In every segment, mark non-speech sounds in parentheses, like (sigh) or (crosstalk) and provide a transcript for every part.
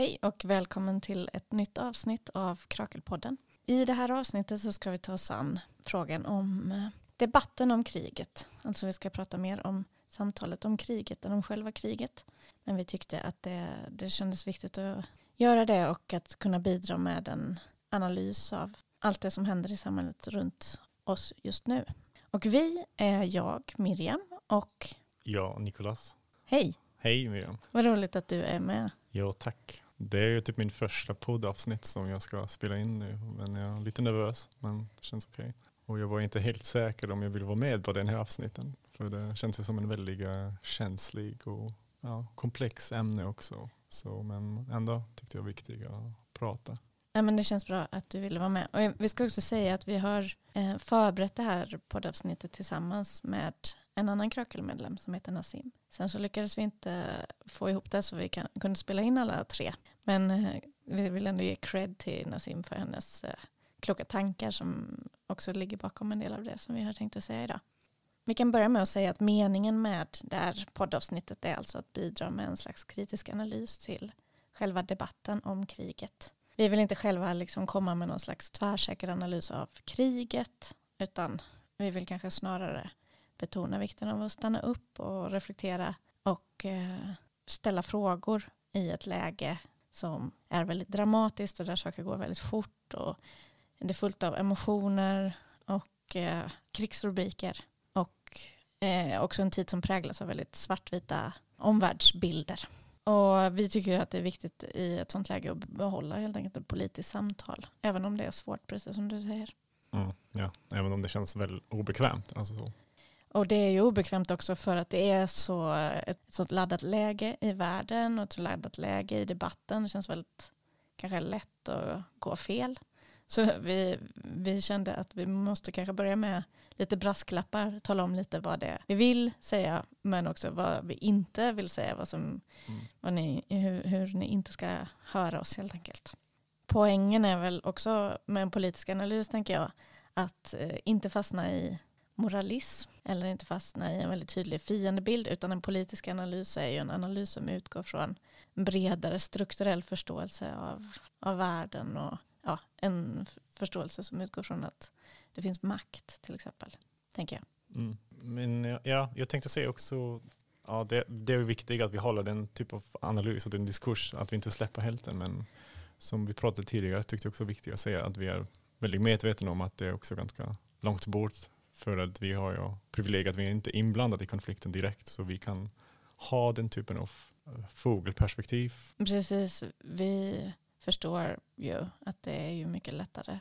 Hej och välkommen till ett nytt avsnitt av Krakelpodden. I det här avsnittet så ska vi ta oss an frågan om eh, debatten om kriget. Alltså vi ska prata mer om samtalet om kriget än om själva kriget. Men vi tyckte att det, det kändes viktigt att göra det och att kunna bidra med en analys av allt det som händer i samhället runt oss just nu. Och vi är jag, Miriam, och Ja, Nikolas. hej, Hej Miriam. vad roligt att du är med. Ja, tack. Det är ju typ min första poddavsnitt som jag ska spela in nu. Men jag är lite nervös, men det känns okej. Och jag var inte helt säker om jag vill vara med på den här avsnitten. För det känns ju som en väldigt eh, känslig och ja, komplex ämne också. Så, men ändå tyckte jag var viktigt att prata. Ja, men det känns bra att du ville vara med. Och vi ska också säga att vi har eh, förberett det här poddavsnittet tillsammans med en annan krökelmedlem som heter Nassim. Sen så lyckades vi inte få ihop det så vi kan, kunde spela in alla tre. Men eh, vi vill ändå ge cred till Nassim för hennes eh, kloka tankar som också ligger bakom en del av det som vi har tänkt att säga idag. Vi kan börja med att säga att meningen med det här poddavsnittet är alltså att bidra med en slags kritisk analys till själva debatten om kriget. Vi vill inte själva liksom komma med någon slags tvärsäker analys av kriget utan vi vill kanske snarare betona vikten av att stanna upp och reflektera och eh, ställa frågor i ett läge som är väldigt dramatiskt och där saker går väldigt fort och det är fullt av emotioner och eh, krigsrubriker och eh, också en tid som präglas av väldigt svartvita omvärldsbilder. Och vi tycker att det är viktigt i ett sånt läge att behålla helt enkelt ett politiskt samtal. Även om det är svårt, precis som du säger. Mm, ja, även om det känns väl obekvämt. Alltså så. Och det är ju obekvämt också för att det är så ett, ett sånt laddat läge i världen och ett så laddat läge i debatten. Det känns väldigt kanske lätt att gå fel. Så vi, vi kände att vi måste kanske börja med lite brasklappar, tala om lite vad det är vi vill säga, men också vad vi inte vill säga, vad som, Mm. vad ni, hur, hur ni inte ska höra oss helt enkelt. Poängen är väl också med en politisk analys, tänker jag, att eh, inte fastna i moralism eller inte fastna i en väldigt tydlig fiendebild, utan en politisk analys är ju en analys som utgår från en bredare strukturell förståelse av, av världen och ja, en förståelse som utgår från att det finns makt till exempel, tänker jag. Mm. Men ja, ja, jag tänkte säga också, ja, det, det är viktigt att vi håller den typ av analys och den diskurs, att vi inte släpper helt den. Men som vi pratade tidigare tyckte jag också viktigt att säga att vi är väldigt medvetna om att det är också ganska långt bort. För att vi har ju privilegiet att vi är inte är inblandade i konflikten direkt. Så vi kan ha den typen av eh, fågelperspektiv. Precis, vi förstår ju att det är ju mycket lättare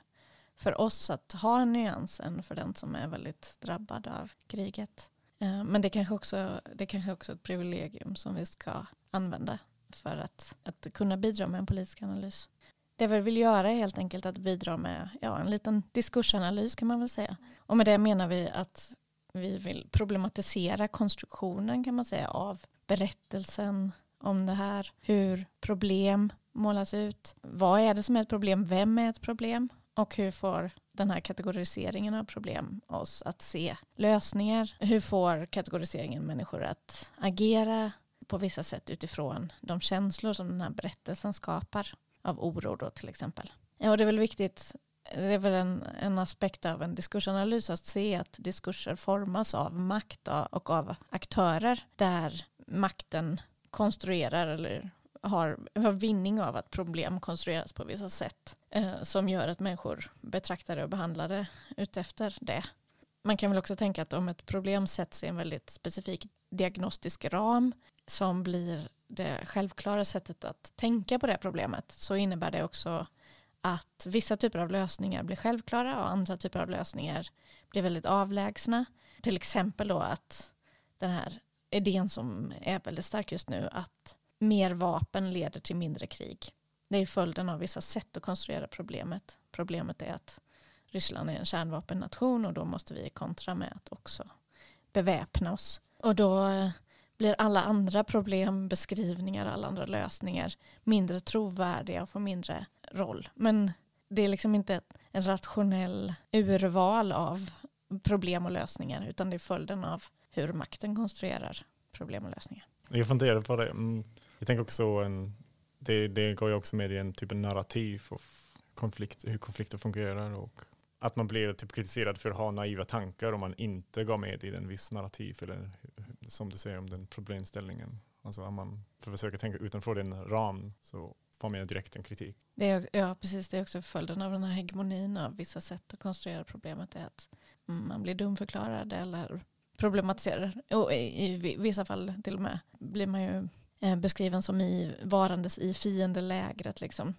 för oss att ha en nyans än för den som är väldigt drabbad av kriget. Eh, men det kanske också, det kanske också är ett privilegium som vi ska använda för att, att kunna bidra med en politisk analys. Det vi vill göra är helt enkelt att bidra med ja, en liten diskursanalys kan man väl säga. Och med det menar vi att vi vill problematisera konstruktionen kan man säga av berättelsen om det här. Hur problem målas ut. Vad är det som är ett problem? Vem är ett problem? Och hur får den här kategoriseringen av problem oss att se lösningar? Hur får kategoriseringen människor att agera på vissa sätt utifrån de känslor som den här berättelsen skapar? Av oro då till exempel. Ja, och det är väl viktigt det är väl en, en aspekt av en diskursanalys att se att diskurser formas av makt och av aktörer där makten konstruerar eller har, har vinning av att problem konstrueras på vissa sätt eh, som gör att människor betraktar det och behandlar det utefter det. Man kan väl också tänka att om ett problem sätts i en väldigt specifik diagnostisk ram som blir det självklara sättet att tänka på det problemet så innebär det också att vissa typer av lösningar blir självklara och andra typer av lösningar blir väldigt avlägsna. Till exempel då att den här idén som är väldigt stark just nu att mer vapen leder till mindre krig. Det är följden av vissa sätt att konstruera problemet. Problemet är att Ryssland är en kärnvapennation och då måste vi kontra med att också beväpna oss. Och då blir alla andra problembeskrivningar, alla andra lösningar mindre trovärdiga och får mindre roll. Men det är liksom inte en rationell urval av problem och lösningar utan det är följden av hur makten konstruerar problem och lösningar. Jag funderar på det. Mm. Jag tänker också en det, det går ju också med i en typ av narrativ och konflikt, hur konflikter fungerar och att man blir typ kritiserad för att ha naiva tankar om man inte går med i en viss narrativ eller som du säger om den problemställningen. Alltså om man försöker tänka utanför den ram så får man direkt en kritik. Det är, ja, precis. Det är också följden av den här hegemonin av vissa sätt att konstruera problemet är att man blir dumförklarad eller problematiserar. Och i, i vissa fall till och med blir man ju eh, beskriven som i, varandes i fiendelägret. Liksom.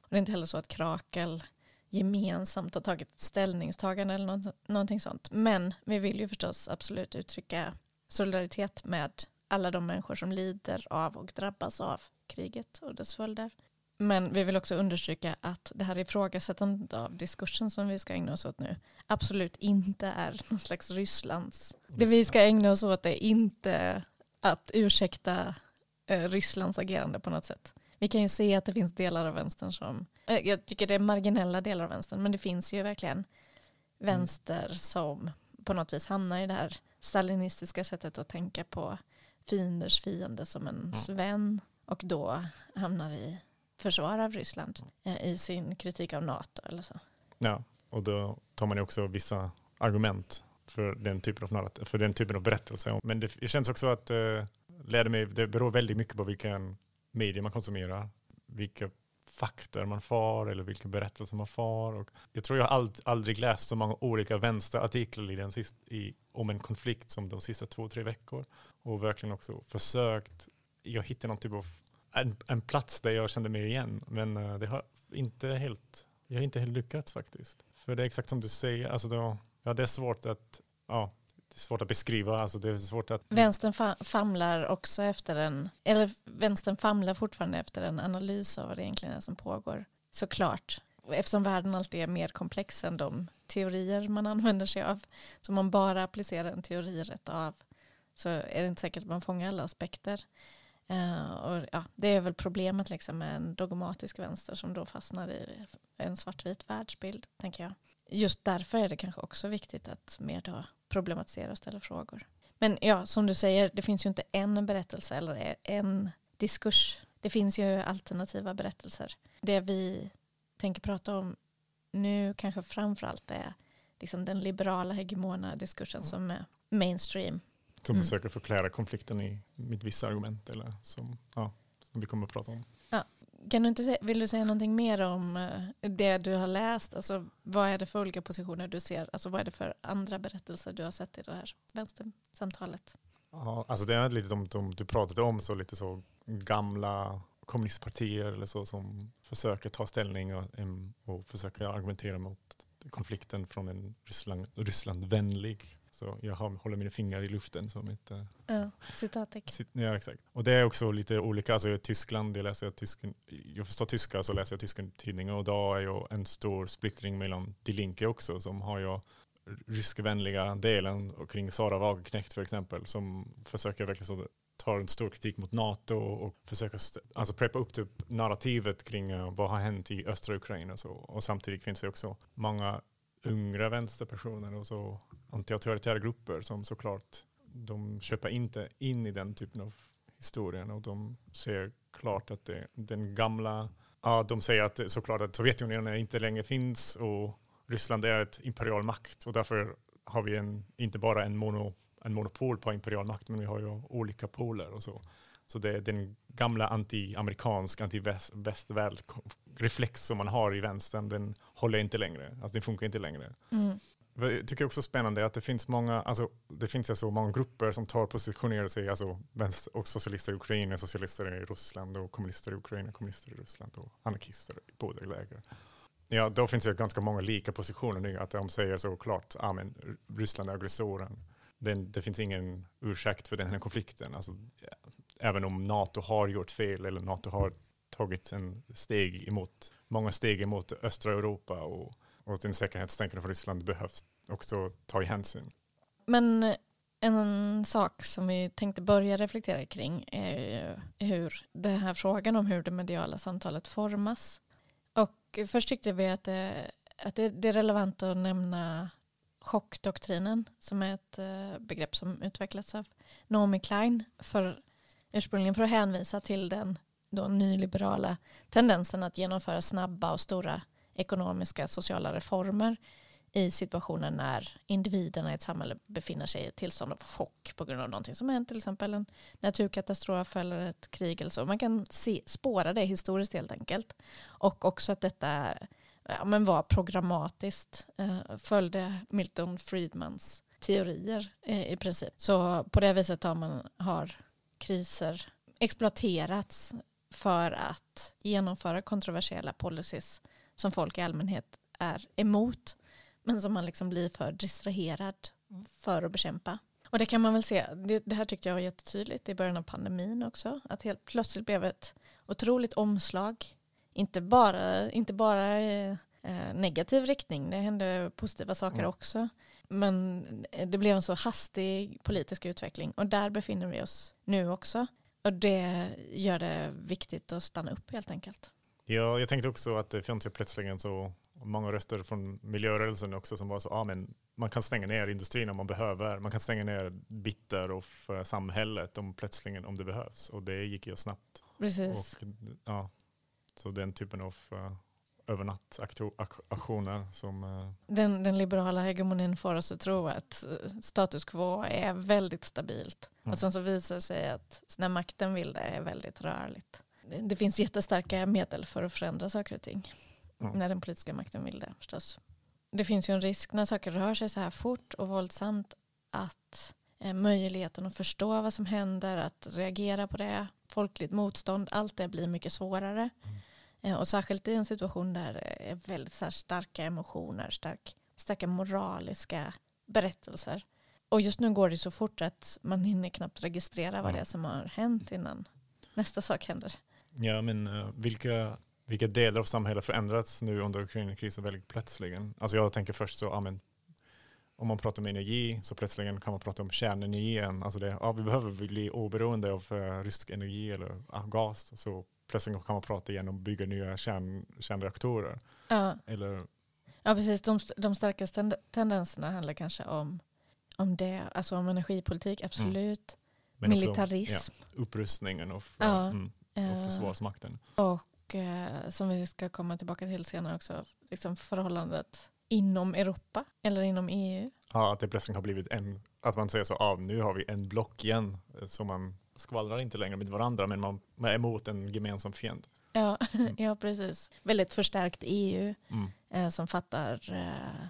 Och det är inte heller så att Krakel gemensamt har tagit ett ställningstagande eller något, någonting sånt. Men vi vill ju förstås absolut uttrycka solidaritet med alla de människor som lider av och drabbas av kriget och dess följder. Men vi vill också understryka att det här ifrågasättandet av diskursen som vi ska ägna oss åt nu absolut inte är någon slags Rysslands. Det vi ska ägna oss åt är inte att ursäkta eh, Rysslands agerande på något sätt. Vi kan ju se att det finns delar av vänstern som, eh, jag tycker det är marginella delar av vänstern, men det finns ju verkligen vänster som på något vis hamnar i det här stalinistiska sättet att tänka på fienders fiende som en mm. vän och då hamnar i försvar av Ryssland eh, i sin kritik av NATO eller så. Ja, och då tar man ju också vissa argument för den typen av, för den typen av berättelse. Men det, känns också att eh, mig, det beror väldigt mycket på vilken media man konsumerar, vilka fakta man får eller vilka berättelser man får. Och jag tror jag har aldrig läst så många olika vänsterartiklar i den sist, i, om en konflikt som de sista två, tre veckor. Och verkligen också försökt, jag hittade någon typ av en, en plats där jag kände mig igen. Men uh, det har inte helt, jag har inte helt lyckats faktiskt. För det är exakt som du säger, alltså då, ja, det är svårt att, ja, det är svårt att beskriva. Alltså det är svårt att... Vänstern famlar också efter en, eller vänstern famlar fortfarande efter en analys av vad det egentligen är som pågår. Såklart. Eftersom världen alltid är mer komplex än de teorier man använder sig av. Så om man bara applicerar en teori rätt av så är det inte säkert att man fångar alla aspekter. Uh, och ja, det är väl problemet liksom med en dogmatisk vänster som då fastnar i en svartvit världsbild, tänker jag. Just därför är det kanske också viktigt att mer då problematisera och ställa frågor. Men ja, som du säger, det finns ju inte en berättelse eller en diskurs. Det finns ju alternativa berättelser. Det vi tänker prata om nu kanske framförallt är liksom den liberala hegemona diskursen mm. som är mainstream som mm. försöker förklara konflikten i, med vissa argument eller som, ja, som vi kommer att prata om. Kan du inte, vill du säga någonting mer om eh, det du har läst? Alltså, vad är det för olika positioner du ser? Alltså, vad är det för andra berättelser du har sett i det här vänstersamtalet? Ja, alltså det är lite som de, du pratade om, så lite så gamla kommunistpartier eller så som försöker ta ställning och, och försöker argumentera mot konflikten från en Ryssland, Rysslandvänlig så jag håller mina fingrar i luften som ett uh, ja, citattecken. Ja, exakt. Och det är också lite olika. Alltså i Tyskland, jag, läser tysk, jag förstår tyska så läser jag tyska tidningar och då är ju en stor splittring mellan Die Linke också som har ju ryskvänliga delen kring Sara Wagenknecht för exempel som försöker verkligen så tar en stor kritik mot NATO och försöker alltså preppa upp typ narrativet kring uh, vad har hänt i östra Ukraina och så. Och samtidigt finns det också många unga vänsterpersoner och så antiautoritära grupper som såklart de köper inte in i den typen av historien och de ser klart att det, den gamla, ja de säger att det, såklart att Sovjetunionen inte längre finns och Ryssland är ett imperial makt och därför har vi en, inte bara en, mono, en monopol på imperial makt men vi har ju olika poler och så. Så det är den gamla anti-amerikansk, anti-västvärld reflex som man har i vänstern, den håller inte längre. Alltså den funkar inte längre. Mm. Jag tycker också spännande att det finns många, alltså, det finns alltså många grupper som tar positionerar sig, alltså vänster och socialister i Ukraina, socialister i Ryssland och kommunister i Ukraina, kommunister i Ryssland och anarkister i båda läger. Ja, då finns det ganska många lika positioner nu, att de säger så klart, ja men Ryssland är aggressoren. Det, det finns ingen ursäkt för den här konflikten. Alltså, även om NATO har gjort fel eller NATO har tagit en steg emot, många steg emot östra Europa och, och den säkerhetstänkande för Ryssland behövs också ta i hänsyn. Men en sak som vi tänkte börja reflektera kring är hur den här frågan om hur det mediala samtalet formas. Och först tyckte vi att det, att det är relevant att nämna chockdoktrinen som är ett eh, begrepp som utvecklats av Naomi Klein för ursprungligen för att hänvisa till den då nyliberala tendensen att genomföra snabba och stora ekonomiska sociala reformer i situationer när individerna i ett samhälle befinner sig i ett tillstånd av chock på grund av någonting som hänt, till exempel en naturkatastrof eller ett krig eller så. Man kan se, spåra det historiskt helt enkelt. Och också att detta ja, men var programmatiskt, eh, följde Milton Friedmans teorier eh, i princip. Så på det viset har, man, har kriser exploaterats för att genomföra kontroversiella policies som folk i allmänhet är emot men som man liksom blir för distraherad för att bekämpa. Och det kan man väl se, det, det, här tyckte jag var jättetydligt i början av pandemin också, att helt plötsligt blev ett otroligt omslag. Inte bara, inte bara eh, negativ riktning, det hände positiva saker mm. också. Men det blev en så hastig politisk utveckling och där befinner vi oss nu också. Och det gör det viktigt att stanna upp helt enkelt. Ja, jag tänkte också att det fanns ju plötsligen så många röster från miljörörelsen också som var så, ah, men man kan stänga ner industrin om man behöver, man kan stänga ner bitter och samhället om plötsligen om det behövs och det gick ju snabbt. Precis. Och, ja, så den typen av uh, övernattaktioner som... Uh, den, den liberala hegemonin får oss att tro att eh, status quo är väldigt stabilt mm. och sen så visar det sig att när makten vill det är väldigt rörligt. Det finns jättestarka medel för att förändra saker och ting. Mm. När den politiska makten vill det förstås. Det finns ju en risk när saker rör sig så här fort och våldsamt att eh, möjligheten att förstå vad som händer, att reagera på det, folkligt motstånd, allt det blir mycket svårare. Mm. Eh, och särskilt i en situation där det är väldigt så starka emotioner, stark, starka moraliska berättelser. Och just nu går det så fort att man hinner knappt registrera vad det är som har hänt innan nästa sak händer. Ja, men uh, vilka vilka delar av samhället förändrats nu under Ukraina-krisen väldigt plötsligen. Alltså jag tänker först så, amen, om man pratar om energi så plötsligen kan man prata om kärnenergi igen. Alltså det, ja, vi behöver bli oberoende av uh, rysk energi eller gas. Så plötsligt kan man prata igen om att bygga nya kärn, kärnreaktorer. Ja. Eller, ja, precis. De, de starkaste tendenserna handlar kanske om, om det, alltså om energipolitik, absolut. Mm. Militarism. Också, ja, upprustningen och, ja. mm, och eh, försvarsmakten. Och och eh, som vi ska komma tillbaka till senare också, liksom förhållandet inom Europa eller inom EU. Ja, att det plötsligt har blivit en, att man säger så, ah, nu har vi en block igen, så man skvallrar inte längre med varandra, men man, man är emot en gemensam fiende. Ja, mm. (laughs) ja, precis. Väldigt förstärkt EU mm. eh, som fattar, eh,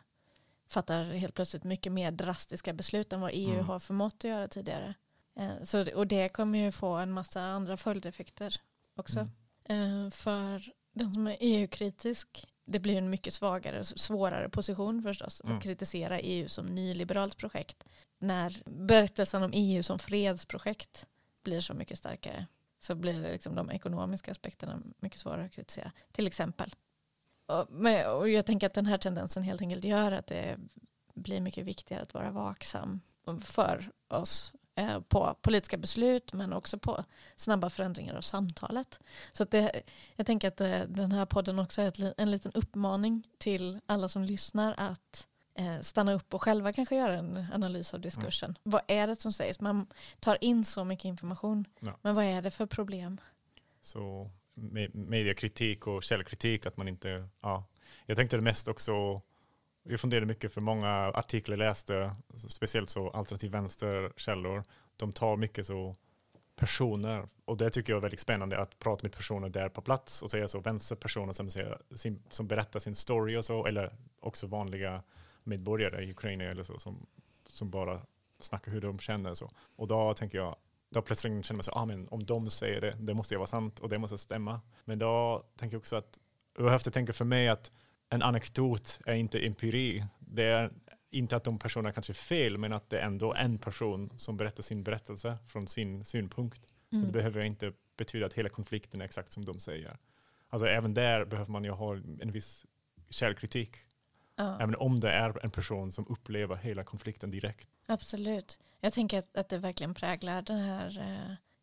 fattar helt plötsligt mycket mer drastiska beslut än vad EU mm. har förmått att göra tidigare. Eh, så, och det kommer ju få en massa andra följdeffekter också. Mm. Eh, för den som är EU-kritisk, det blir en mycket svagare, svårare position förstås mm. att kritisera EU som nyliberalt projekt. När berättelsen om EU som fredsprojekt blir så mycket starkare så blir det liksom de ekonomiska aspekterna mycket svårare att kritisera. Till exempel. Och, men, och jag tänker att den här tendensen helt enkelt gör att det blir mycket viktigare att vara vaksam för oss Eh, på politiska beslut men också på snabba förändringar av samtalet. Så det, jag tänker att eh, den här podden också är en liten uppmaning till alla som lyssnar att eh, stanna upp och själva kanske göra en analys av diskursen. Mm. Vad är det som sägs? Man tar in så mycket information. Ja. Men vad är det för problem? Så mediekritik och källkritik, att man inte, ja. Jag tänkte det mest också jag funderade mycket för många artiklar jag läste, speciellt så alternativ vänsterkällor, de tar mycket så personer och det tycker jag är väldigt spännande att prata med personer där på plats och säga så vänsterpersoner som, säger, sin, som berättar sin story och så eller också vanliga medborgare i Ukraina eller så som, som bara snackar hur de känner så. Och då tänker jag, då plötsligt känner man så, ah, men om de säger det, det måste ju vara sant och det måste stämma. Men då tänker jag också att, jag har haft att tänka för mig att en anekdot är inte empiri. Det är inte att de personerna kanske är fel, men att det är ändå en person som berättar sin berättelse från sin synpunkt. Mm. Det behöver inte betyda att hela konflikten är exakt som de säger. Alltså även där behöver man ju ha en viss källkritik. Ja. Även om det är en person som upplever hela konflikten direkt. Absolut. Jag tänker att, att det verkligen präglar den här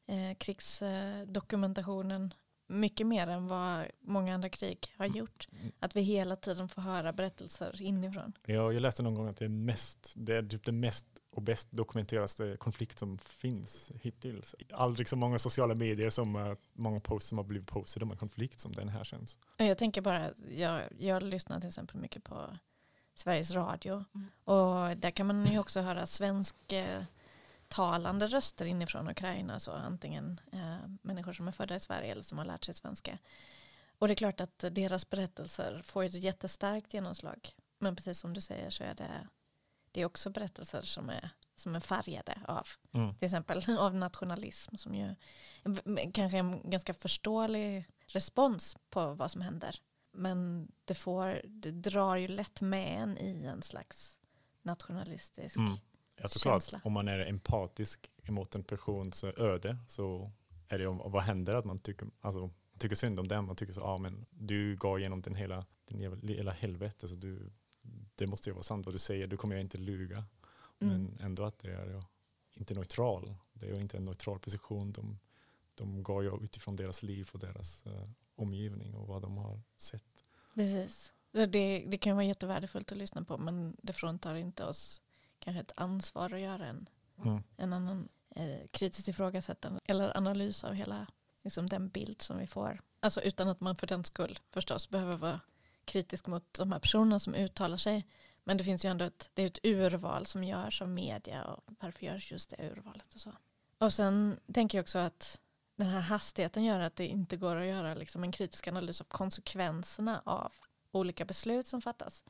eh, eh krigsdokumentationen mycket mer än vad många andra krig har mm. gjort. Att vi hela tiden får höra berättelser inifrån. Ja, jag läste någon gång att det är, mest, det är typ det mest och bäst dokumenterade konflikt som finns hittills. Aldrig så många sociala medier som uh, många posts som har blivit postade om en konflikt som den här känns. Jag tänker bara, jag, jag lyssnar till exempel mycket på Sveriges Radio mm. och där kan man ju också höra svensk talande röster inifrån Ukraina, så antingen eh, människor som är födda i Sverige eller som har lärt sig svenska. Och det är klart att deras berättelser får ett jättestarkt genomslag. Men precis som du säger så är det, det är också berättelser som är, som är färgade av mm. till exempel (laughs) av nationalism som ju kanske är en ganska förståelig respons på vad som händer. Men det, får, det drar ju lätt med en i en slags nationalistisk mm. Ja, såklart. Känsla. Om man är empatisk emot en persons öde så är det om vad händer att man tycker, alltså, tycker synd om den. Man tycker så, ja ah, men du går igenom den hela, den hela helvete så du, det måste ju vara sant vad du säger, du kommer jag inte luga. Mm. Men ändå att det är inte neutral. Det är inte en neutral position. De, de går ju utifrån deras liv och deras uh, omgivning och vad de har sett. Precis. Det, det kan vara jättevärdefullt att lyssna på men det fråntar inte oss kanske ett ansvar att göra en, mm. en annan eh, kritiskt ifrågasättande eller analys av hela liksom, den bild som vi får. Alltså utan att man för den skull förstås behöver vara kritisk mot de här personerna som uttalar sig. Men det finns ju ändå ett, det är ett urval som görs av media och varför görs just det urvalet och så. Och sen tänker jag också att den här hastigheten gör att det inte går att göra liksom en kritisk analys av konsekvenserna av olika beslut som fattas.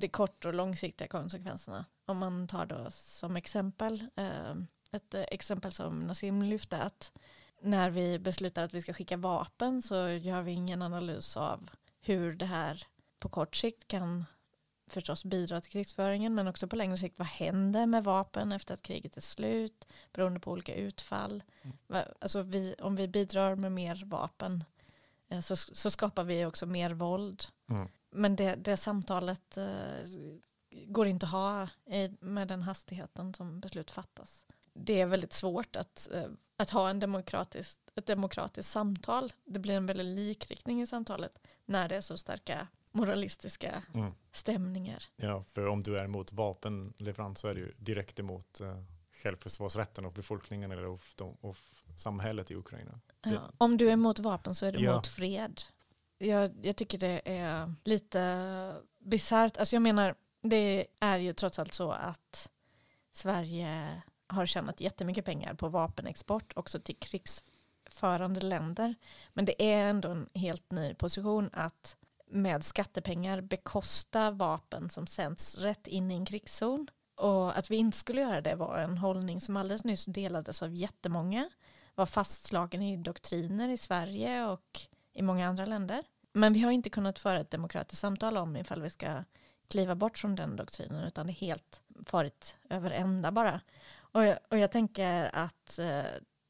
De kort och långsiktiga konsekvenserna. Om man tar då som exempel, eh, ett exempel som Nassim lyfte, att när vi beslutar att vi ska skicka vapen så gör vi ingen analys av hur det här på kort sikt kan förstås bidra till krigsföringen men också på längre sikt vad händer med vapen efter att kriget är slut beroende på olika utfall. Mm. Alltså vi, om vi bidrar med mer vapen eh, så, så skapar vi också mer våld. Mm. Men det, det samtalet eh, går inte att ha med den hastigheten som beslut fattas. Det är väldigt svårt att, eh, att ha en demokratisk, ett demokratiskt samtal. Det blir en väldigt likriktning i samtalet när det är så starka moralistiska mm. stämningar. Ja, för om du är emot vapenleverans så är ju direkt emot uh, självförsvarsrätten och befolkningen eller och, och samhället i Ukraina. Ja, om du är emot vapen så är du ja. emot fred. Jag, jag tycker det är lite bisarrt. Alltså jag menar, det är ju trots allt så att Sverige har tjänat jättemycket pengar på vapenexport också till krigsförande länder. Men det är ändå en helt ny position att med skattepengar bekosta vapen som sänds rätt in i en krigszon. Och att vi inte skulle göra det var en hållning som alldeles nyss delades av jättemånga, var fastslagen i doktriner i Sverige och i många andra länder. Men vi har inte kunnat föra ett demokratiskt samtal om ifall vi ska kliva bort från den doktrinen utan det är helt farit över ända bara. Och jag, och jag tänker att eh,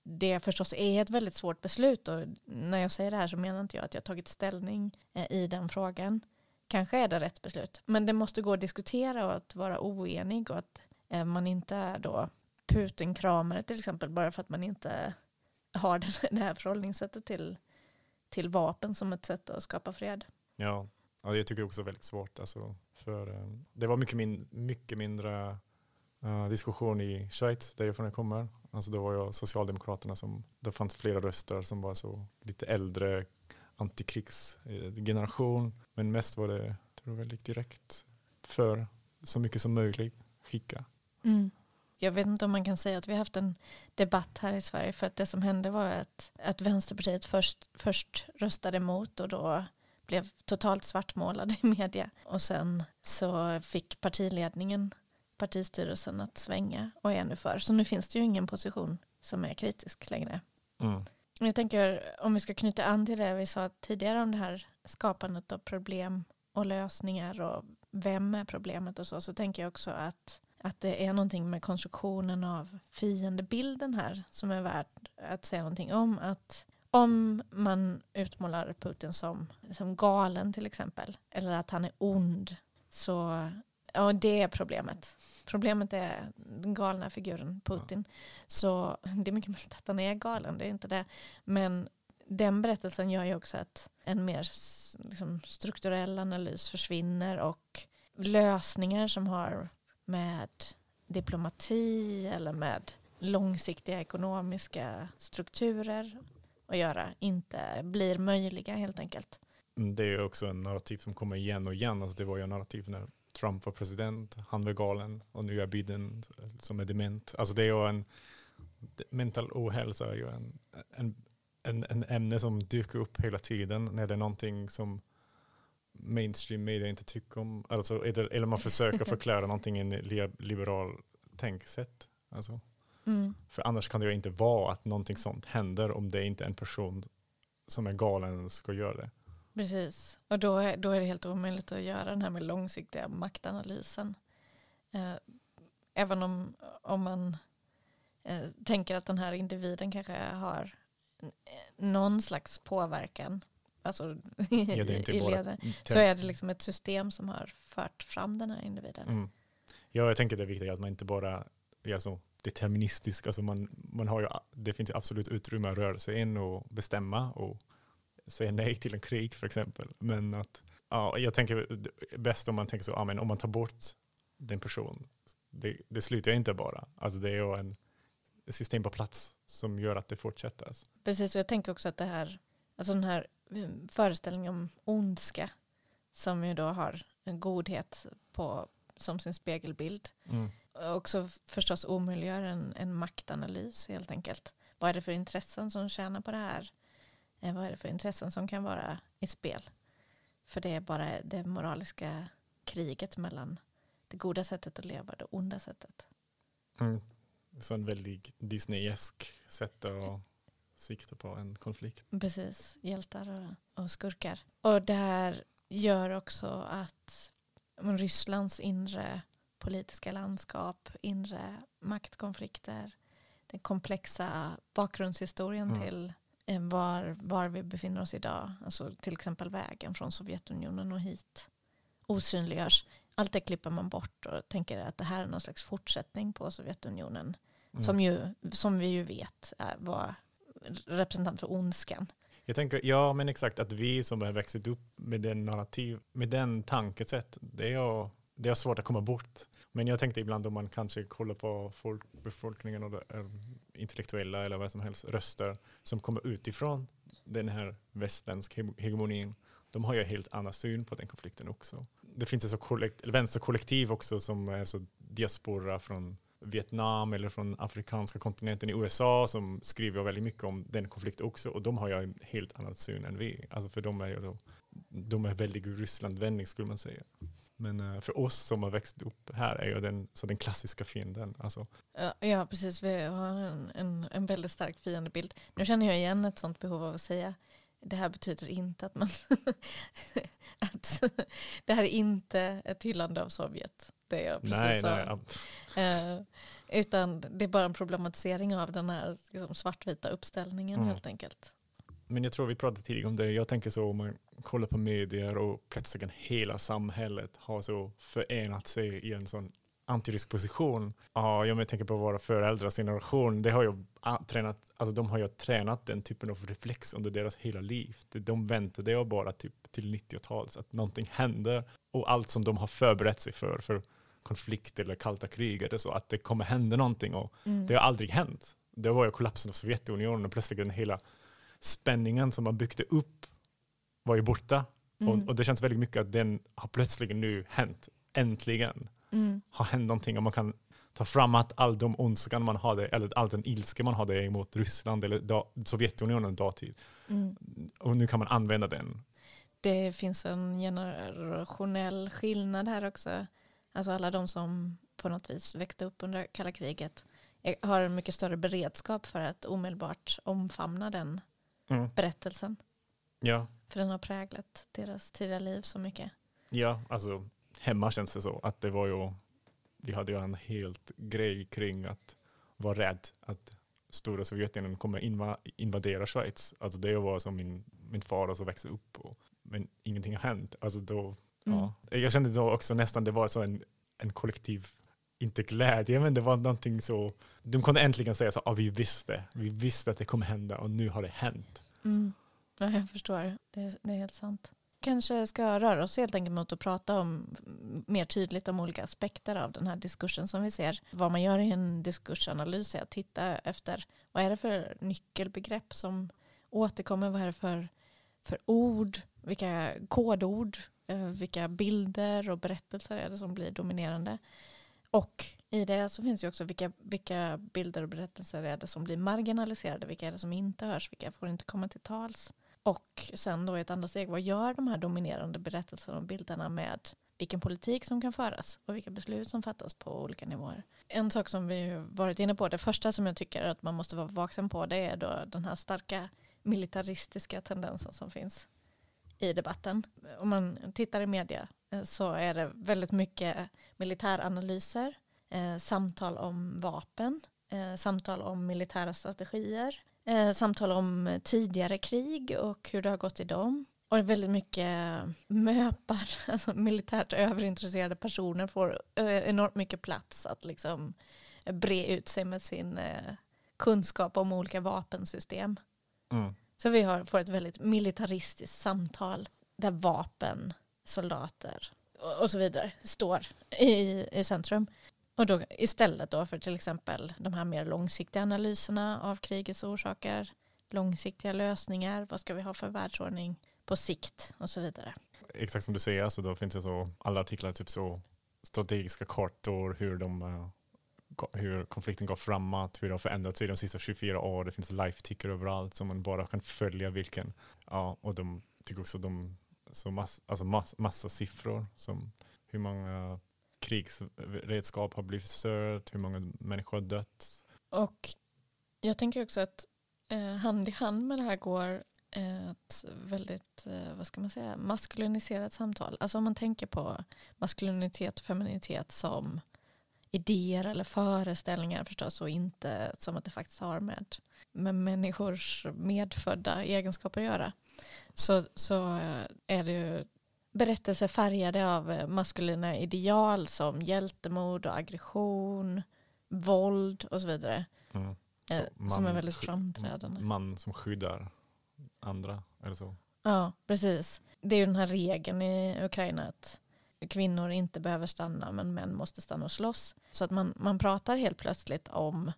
det förstås är ett väldigt svårt beslut och när jag säger det här så menar inte jag att jag tagit ställning eh, i den frågan. Kanske är det rätt beslut, men det måste gå att diskutera och att vara oenig och att eh, man inte är då Putin-kramare till exempel bara för att man inte har (laughs) det här förhållningssättet till, till vapen som ett sätt att skapa fred. Ja, ja jag tycker också det är väldigt svårt. Alltså, för, ehm, det var mycket, min, mycket mindre uh, diskussion i Schweiz, där jag kommer. Alltså då var jag Socialdemokraterna som, det fanns flera röster som var så lite äldre antikrigsgeneration. Men mest var det tror jag, väldigt direkt för så mycket som möjligt skicka. Mm. Jag vet inte om man kan säga att vi har haft en debatt här i Sverige för att det som hände var att, att Vänsterpartiet först, först röstade emot och då blev totalt svartmålade i media och sen så fick partiledningen partistyrelsen att svänga och är nu för. Så nu finns det ju ingen position som är kritisk längre. Mm. Jag tänker om vi ska knyta an till det vi sa tidigare om det här skapandet av problem och lösningar och vem är problemet och så, så tänker jag också att, att det är någonting med konstruktionen av fiendebilden här som är värd att säga någonting om. Att om man utmålar Putin som, som galen till exempel, eller att han är ond, så Ja, det är problemet. Problemet är den galna figuren Putin. Ja. Så det är mycket möjligt att han är galen, det är inte det. Men den berättelsen gör ju också att en mer liksom, strukturell analys försvinner och lösningar som har med diplomati eller med långsiktiga ekonomiska strukturer att göra inte blir möjliga helt enkelt. Mm, det är också en narrativ som kommer igen och igen. Alltså det var ju en narrativ när Trump var president, han var galen och nu är Biden som är dement. Alltså det är ju en mental ohälsa är ju en, en, en, en ämne som dyker upp hela tiden när det är någonting som mainstream media inte tycker om. Alltså, eller man försöker (laughs) förklara någonting i en liberal tänksätt. Alltså. Mm. För annars kan det ju inte vara att någonting sånt händer om det inte är en person som är galen ska göra det. Precis, och då är, då är det helt omöjligt att göra den här med långsiktiga maktanalysen. Eh, även om, om man eh, tänker att den här individen kanske har någon slags påverkan alltså, (laughs) ja, i ledet, så är det liksom ett system som har fört fram den här individen. Mm. Ja, jag tänker det är viktigt att man inte bara är så deterministisk, alltså man, man har ju, det finns ju absolut utrymme att röra sig in och bestämma och säga nej till en krig för exempel. Men att, ja, jag tänker bäst om man tänker så, ja, men om man tar bort den personen, det, det slutar inte bara. Alltså det är ju en system på plats som gör att det fortsätter. Precis, och jag tänker också att det här, alltså den här mm, föreställningen om ondska som ju då har en godhet på, som sin spegelbild. Mm. Också förstås omöjliggör en, en maktanalys helt enkelt. Vad är det för intressen som tjänar på det här? Eh, vad är det för intressen som kan vara i spel? För det är bara det moraliska kriget mellan det goda sättet att leva och det onda sättet. Mm. Så en väldigt Disneyesk sätt att sikta på en konflikt. Precis, hjältar och, och skurkar. Och det här gör också att Rysslands inre politiska landskap, inre maktkonflikter, den komplexa bakgrundshistorien mm. till eh, var, var vi befinner oss idag, alltså till exempel vägen från Sovjetunionen och hit, osynliggörs. Allt det klipper man bort och tänker att det här är någon slags fortsättning på Sovjetunionen mm. som, ju, som vi ju vet var representant för ondskan. Jag tänker, ja men exakt, att vi som har växt upp med den narrativ, med den tankesätt, det är, det är svårt att komma bort. Men jag tänkte ibland om man kanske kollar på folk, befolkningen och ehm, intellektuella eller vad som helst röster som kommer utifrån den här västländska hegemonin. De har ju en helt annan syn på den konflikten också. Det finns ett kollekt, vänsterkollektiv också som är så diaspora från Vietnam eller från afrikanska kontinenten i USA som skriver väldigt mycket om den konflikten också och de har ju en helt annan syn än vi. Alltså för de är ju då, de är väldigt Rysslandvänlig skulle man säga. Men uh, för oss som har växt upp här är ju den, så den klassiska fienden. Alltså. Ja, precis. Vi har en, en, en väldigt stark fiendebild. Nu känner jag igen ett sånt behov av att säga det här betyder inte att man (laughs) att det här är inte ett hyllande av Sovjet. Det är jag precis nej, nej, uh, utan det är bara en problematisering av den här liksom, svartvita uppställningen mm. helt enkelt. Men jag tror vi pratade tidigare om det. Jag tänker så om man kollar på medier och plötsligt hela samhället har så förenat sig i en sån antirysk position. Ja, jag tänker på våra föräldrars generation. Det har ju tränat, alltså de har ju tränat den typen av reflex under deras hela liv. De väntade ju bara typ till 90-talet att någonting händer och allt som de har förberett sig för, för konflikt eller kalta kriget, så att det kommer hända någonting och mm. det har aldrig hänt. Det var ju kollapsen av Sovjetunionen och plötsligt den hela spänningen som man byggde upp var ju borta. Mm. Och, och, det känns väldigt mycket att den har plötsligt nu hänt. Äntligen mm. har hänt någonting och man kan ta fram att all de ondskan man hade, eller all den ilska man hade emot Ryssland eller da, Sovjetunionen dåtid. Mm. Och nu kan man använda den. Det finns en generationell skillnad här också. Alltså alla de som på något vis växte upp under kalla kriget har en mycket större beredskap för att omedelbart omfamna den mm. berättelsen. Ja. För den har präglat deras tidiga liv så mycket. Ja, alltså hemma känns det så att det var ju, vi hade ju en helt grej kring att vara rädd att stora Sovjetunionen kommer inva invadera Schweiz. Alltså det var som min, min far som växte upp och, men ingenting har hänt. Alltså då, mm. ja. Jag kände då också nästan det var så en, en kollektiv inte glädje, men det var någonting så, de kunde äntligen säga så, ah, vi visste, vi visste att det kommer hända och nu har det hänt. Mm. Ja, jag förstår, det, det är helt sant. kanske ska röra oss helt enkelt mot att prata om mm, mer tydligt om olika aspekter av den här diskursen som vi ser. Vad man gör i en diskursanalys är att titta efter vad är det för nyckelbegrepp som återkommer, vad är det för, för ord, vilka kodord, eh, vilka bilder och berättelser är det som blir dominerande. Och i det så finns ju också vilka, vilka bilder och berättelser är det som blir marginaliserade, vilka är det som inte hörs, vilka får inte komma till tals. Och sen då i ett andra steg, vad gör de här dominerande berättelserna och bilderna med vilken politik som kan föras och vilka beslut som fattas på olika nivåer. En sak som vi varit inne på, det första som jag tycker att man måste vara vaksam på, det är då den här starka militaristiska tendensen som finns i debatten. Om man tittar i media eh, så är det väldigt mycket militäranalyser, eh, samtal om vapen, eh, samtal om militära strategier, eh, samtal om tidigare krig och hur det har gått i dem. Och väldigt mycket möpar, (laughs) alltså militärt överintresserade personer får enormt mycket plats att liksom bre ut sig med sin kunskap om olika vapensystem. Mm. Så vi har, får ett väldigt militaristiskt samtal där vapen, soldater och så vidare står i, i centrum. Och då istället då för till exempel de här mer långsiktiga analyserna av krigets orsaker, långsiktiga lösningar, vad ska vi ha för världsordning på sikt och så vidare. Exakt som du säger, alltså då finns det så alla artiklar, typ så strategiska kartor, hur de eh, hur konflikten går framåt, hur det har förändrats i de sista 24 åren. Det finns life ticker överallt som man bara kan följa vilken. Ja, och de tycker också de så mass, alltså mass, massa siffror som hur många krigsredskap har blivit förstört, hur många människor har dött. Och jag tänker också att eh, hand i hand med det här går eh, ett väldigt, eh, vad ska man säga, maskuliniserat samtal. Alltså om man tänker på maskulinitet och feminitet som idéer eller föreställningar förstås och inte som att det faktiskt har med, med människors medfödda egenskaper att göra. Så, så är det ju berättelser färgade av maskulina ideal som hjältemod och aggression, våld och så vidare. Mm. Eh, så som är väldigt framträdande. Man som skyddar andra eller så. Ja, precis. Det är ju den här regeln i Ukraina att kvinnor inte behöver stanna men män måste stanna och slåss. Så att man, man pratar helt plötsligt om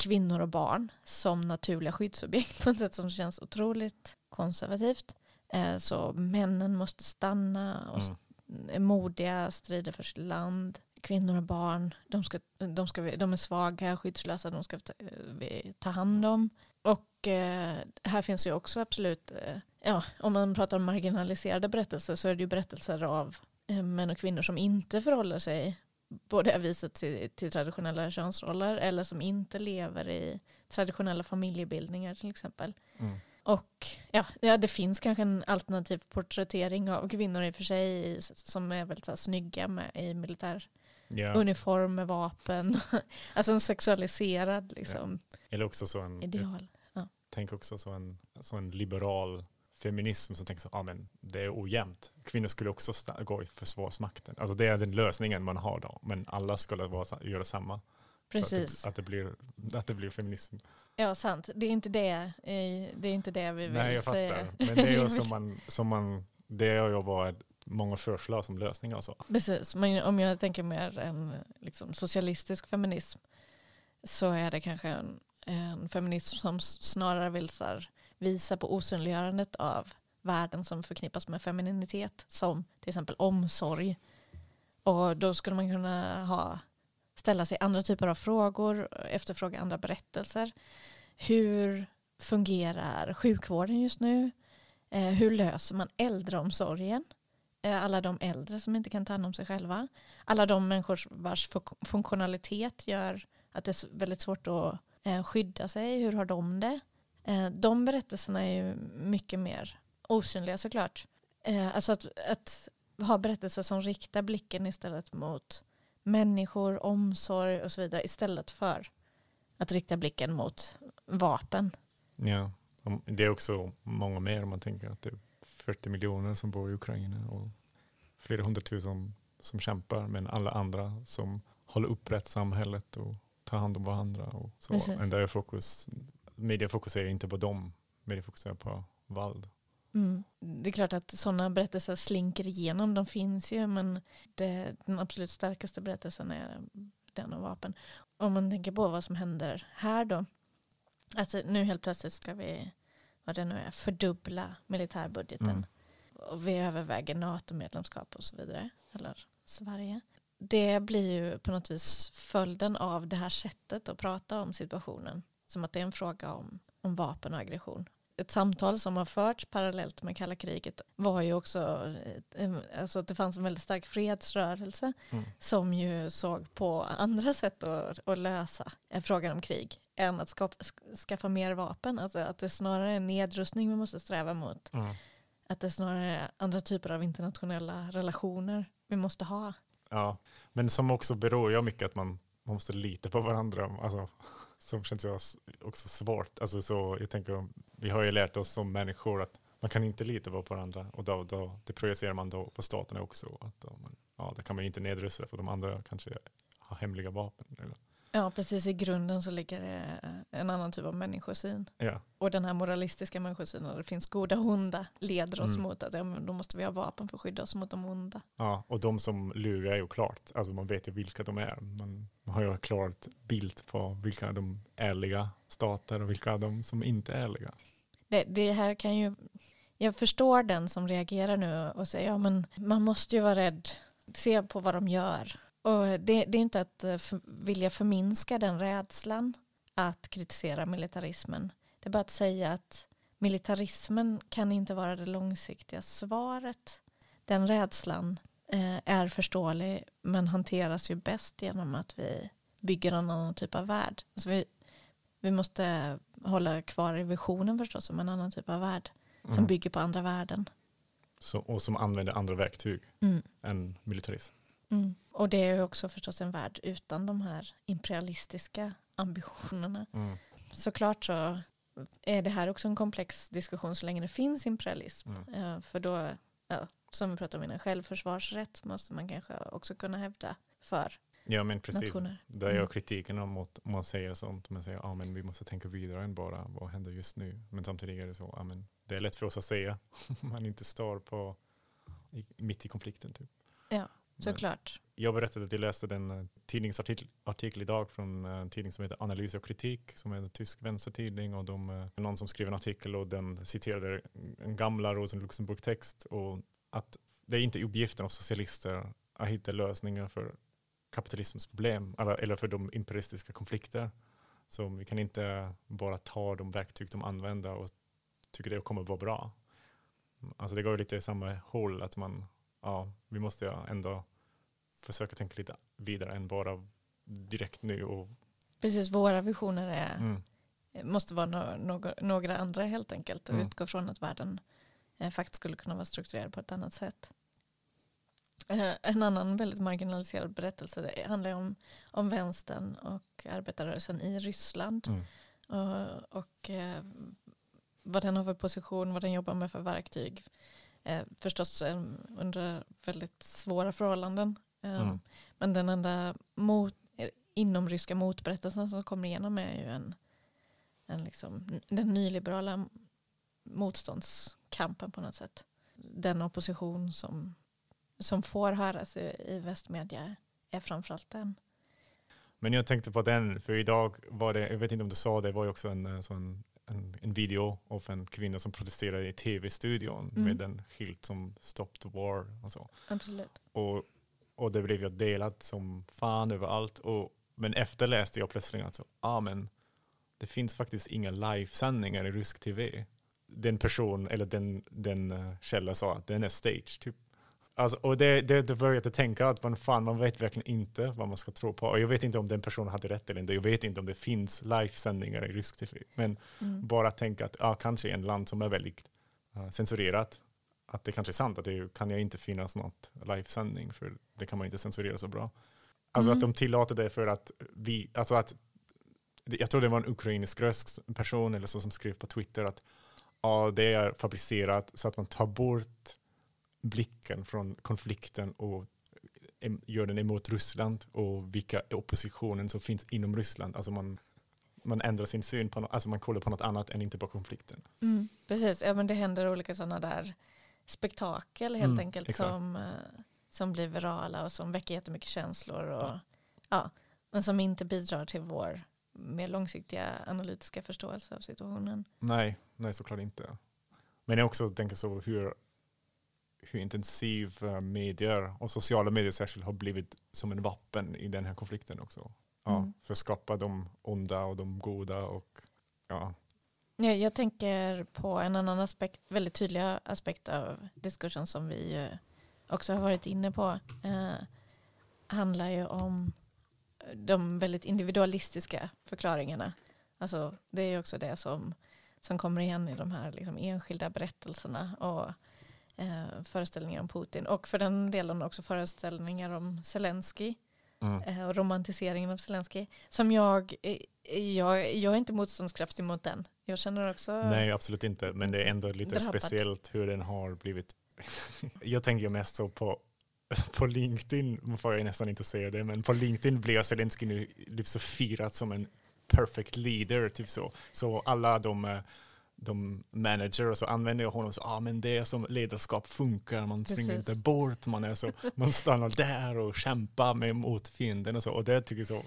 kvinnor och barn som naturliga skyddsobjekt på ett sätt som känns otroligt konservativt. Eh, så männen måste stanna och mm. är modiga, strider för sitt land. Kvinnor och barn, de, ska, de, ska, de är svaga, skyddslösa, de ska ta, vi ta hand om. Och eh, här finns ju också absolut, eh, ja, om man pratar om marginaliserade berättelser så är det ju berättelser av män och kvinnor som inte förhåller sig på det viset till, till, traditionella könsroller eller som inte lever i traditionella familjebildningar till exempel. Mm. Och ja, ja, det finns kanske en alternativ porträttering av kvinnor i och för sig som är väldigt så här, snygga med, i militär yeah. uniform med vapen. (laughs) alltså en sexualiserad liksom, yeah. Eller också så en, ideal. Ja. Tänk också så en, så en liberal feminism som tänker så, ah, men det är ojämnt. Kvinnor skulle också gå i försvarsmakten. Alltså det är den lösningen man har då, men alla skulle vara, göra samma. Precis. Att det, att, det blir, att det blir feminism. Ja, sant. Det är inte det, det, är inte det vi vill Nej, jag säga. fattar. Men det är ju (laughs) som man, som man, det har ju varit många förslag som lösningar och så. Precis, men om jag tänker mer en liksom, socialistisk feminism så är det kanske en, en feminism som snarare vill visa på osynliggörandet av värden som förknippas med femininitet som till exempel omsorg. Och då skulle man kunna ha, ställa sig andra typer av frågor, efterfråga andra berättelser. Hur fungerar sjukvården just nu? Eh, hur löser man äldreomsorgen? Eh, alla de äldre som inte kan ta hand om sig själva. Alla de människor vars funktionalitet gör att det är väldigt svårt att eh, skydda sig. Hur har de det? Eh, de berättelserna är ju mycket mer osynliga såklart. Eh, alltså att, att ha berättelser som riktar blicken istället mot människor, omsorg och så vidare istället för att rikta blicken mot vapen. Ja, det är också många mer om man tänker att det är 40 miljoner som bor i Ukraina och flera hundratusen som kämpar men alla andra som håller upp rättssamhället och tar hand om varandra. Och så. Där är fokus media fokuserar inte på dem, media fokuserar på våld. Mm. Det är klart att sådana berättelser slinker igenom, de finns ju men det, den absolut starkaste berättelsen är den om vapen. Om man tänker på vad som händer här då. Alltså nu helt plötsligt ska vi, vad det nu är, fördubbla militärbudgeten. Mm. Och vi överväger NATO-medlemskap och så vidare. Eller Sverige. Det blir ju på något vis följden av det här sättet att prata om situationen. Som att det är en fråga om, om vapen och aggression. Ett samtal som har förts parallellt med kalla kriget var ju också eh, alltså att det fanns en väldigt stark fredsrörelse Mm. som ju såg på andra sätt att, att lösa frågan om krig än att skapa, sk- skaffa mer vapen. Alltså att det snarare är nedrustning vi måste sträva mot. Mm. Att det snarare är andra typer av internationella relationer vi måste ha. Ja, men som också beror ju mycket att man, man måste lita på varandra. Alltså, som känns också svårt. Alltså, så, jag tänker, vi har ju lärt oss som människor att man kan inte lita på varandra och då, då, det projicerar man då på staterna också. Att då, man, ja, det kan man inte nedrusta för de andra kanske har hemliga vapen. Eller, Ja, precis. I grunden så ligger det en annan typ av människosyn. ja, Och den här moralistiska människosynen, där det finns goda och onda, leder oss Mm. mot att ja, men då måste vi ha vapen för att skydda oss mot de onda. ja, och de som lurar är ju klart. Alltså man vet ju vilka de är. Man, har ju klart bild på vilka de ärliga stater och vilka de som inte är ärliga. Det, det här kan ju, jag förstår den som reagerar nu och säger ja men man måste ju vara rädd, se på vad de gör. Och det, det är inte att eh, för, vilja förminska den rädslan att kritisera militarismen. Det är bara att säga att militarismen kan inte vara det långsiktiga svaret. Den rädslan eh, är förståelig men hanteras ju bäst genom att vi bygger en annan typ av värld. Alltså vi, vi måste hålla kvar i visionen förstås om en annan typ av värld som Mm. bygger på andra värden. Så, och som använder andra verktyg Mm. än militarism. Mm. Och det är ju också förstås en värld utan de här imperialistiska ambitionerna. Mm. Såklart så är det här också en komplex diskussion så länge det finns imperialism. Mm. Eh, För då, ja, som vi pratade om innan, självförsvarsrätt måste man kanske också kunna hävda för Ja men precis. nationer. Det är Mm. kritiken om att om man säger sånt. Man säger att ah, men vi måste tänka vidare än bara vad händer just nu. Men samtidigt är det så. Ah, men det är lätt för oss att säga. om (laughs) man inte står på, mitt i konflikten. Typ. Ja, Såklart. Jag berättade att jag läste en eh, tidningsartikel artikel idag från eh, en tidning som heter Analys och kritik. Som är en tysk vänstertidning. Och de, eh, någon som skrev en artikel och den citerade en gamla Rosen Luxemburg-text. Och att det är inte uppgiften av socialister att hitta lösningar för kapitalismens problem eller, eller för de imperialistiska konflikter. Så vi kan inte bara ta de verktyg de använder och tycker det kommer att vara bra. Alltså det går lite i samma håll att man, ja, vi måste ju ändå försöka tänka lite vidare än bara direkt nu. Och, Precis, våra visioner är, mm, måste vara no, några, några andra helt enkelt och Mm. utgå från att världen eh, faktiskt skulle kunna vara strukturerad på ett annat sätt. Eh, en annan väldigt marginaliserad berättelse det handlar om, om vänstern och arbetarrörelsen i Ryssland mm, och, och eh, vad den har för position, vad den jobbar med för verktyg. Eh, förstås eh, under väldigt svåra förhållanden. Eh, Mm. Men den enda mot, inomryska motberättelsen som kommer igenom är ju en, en liksom, den nyliberala motståndskampen på något sätt. Den opposition som, som får höras i, i västmedia är framförallt den. Men jag tänkte på den, för idag var det, jag vet inte om du sa det, var ju också en, sån, en, en video av en kvinna som protesterade i tv-studion Mm. med en skylt som Stop the War och så. Absolut. Och, och det blev ju delat som fan överallt. Och, men efter läste jag plötsligt att så, ah, men det finns faktiskt inga livesändningar i rysk tv. Den person eller den, den uh, källa sa att den är stage. Typ. Alltså, och det, det, det började jag tänka att man, fan, man vet verkligen inte vad man ska tro på. Och jag vet inte om den personen hade rätt eller inte. Jag vet inte om det finns livesändningar i rysk tv. Men Mm. bara tänka att ah, kanske i en land som är väldigt uh, censurerat, att det kanske är sant att det kan ju inte finnas något livesändning för det kan man inte censurera så bra. Alltså Mm. att de tillåter det för att vi, alltså att jag tror det var en ukrainsk röst, person eller så som skrev på Twitter att ja, det är fabricerat så att man tar bort blicken från konflikten och gör den emot Ryssland och vilka oppositionen som finns inom Ryssland. Alltså man, man ändrar sin syn på något, alltså man kollar på något annat än inte på konflikten. Mm, precis, ja, men det händer olika sådana där spektakel helt Mm, enkelt exakt. som, eh, som blir virala och som väcker jättemycket känslor. Och, ja. men som inte bidrar till vår mer långsiktiga analytiska förståelse av situationen. Nej, nej såklart inte. Men jag också tänker så hur, hur intensiv eh, medier och sociala medier särskilt har blivit som en vapen i den här konflikten också. Ja, Mm. För att skapa de onda och de goda och ja, Jag, jag tänker på en annan aspekt, väldigt tydlig aspekt av diskursen som vi också har varit inne på. Eh, handlar ju om de väldigt individualistiska förklaringarna. Alltså, det är också det som, som kommer igen i de här liksom, enskilda berättelserna och eh, föreställningar om Putin. Och för den delen också föreställningar om Zelensky mm. eh, och romantiseringen av Zelensky. Som jag, eh, jag, jag är inte motståndskraftig mot den. Jag känner också... nej absolut inte. Men det är ändå lite Drabbad. speciellt hur den har blivit. (laughs) jag tänker mest så på (laughs) på LinkedIn, får jag nästan inte säga det, men på LinkedIn blir Zelensky nu typ så firat som en perfect leader, typ så. Så alla de, eh, de manager och så använder jag honom så, ah, men det är som ledarskap funkar, man springer Precis. inte bort, man, är så, man stannar där och kämpar med mot fienden och så. Och det tycker jag så,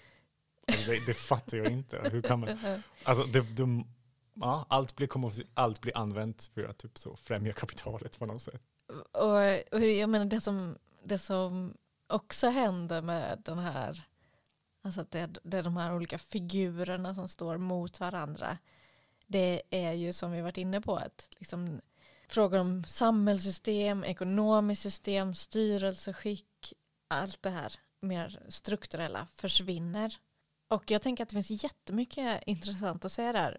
alltså det, det fattar jag inte. Hur kan man, (laughs) alltså det, de, ja, allt, blir, kommer, allt blir använt för att typ så främja kapitalet på något sätt. Och, och jag menar det som, det som också händer med den här, alltså att det, det är de här olika figurerna som står mot varandra. Det är ju som vi varit inne på att liksom, frågor om samhällssystem, ekonomiskt system, styrelseskick, allt det här mer strukturella försvinner. Och jag tänker att det finns jättemycket intressant att säga där.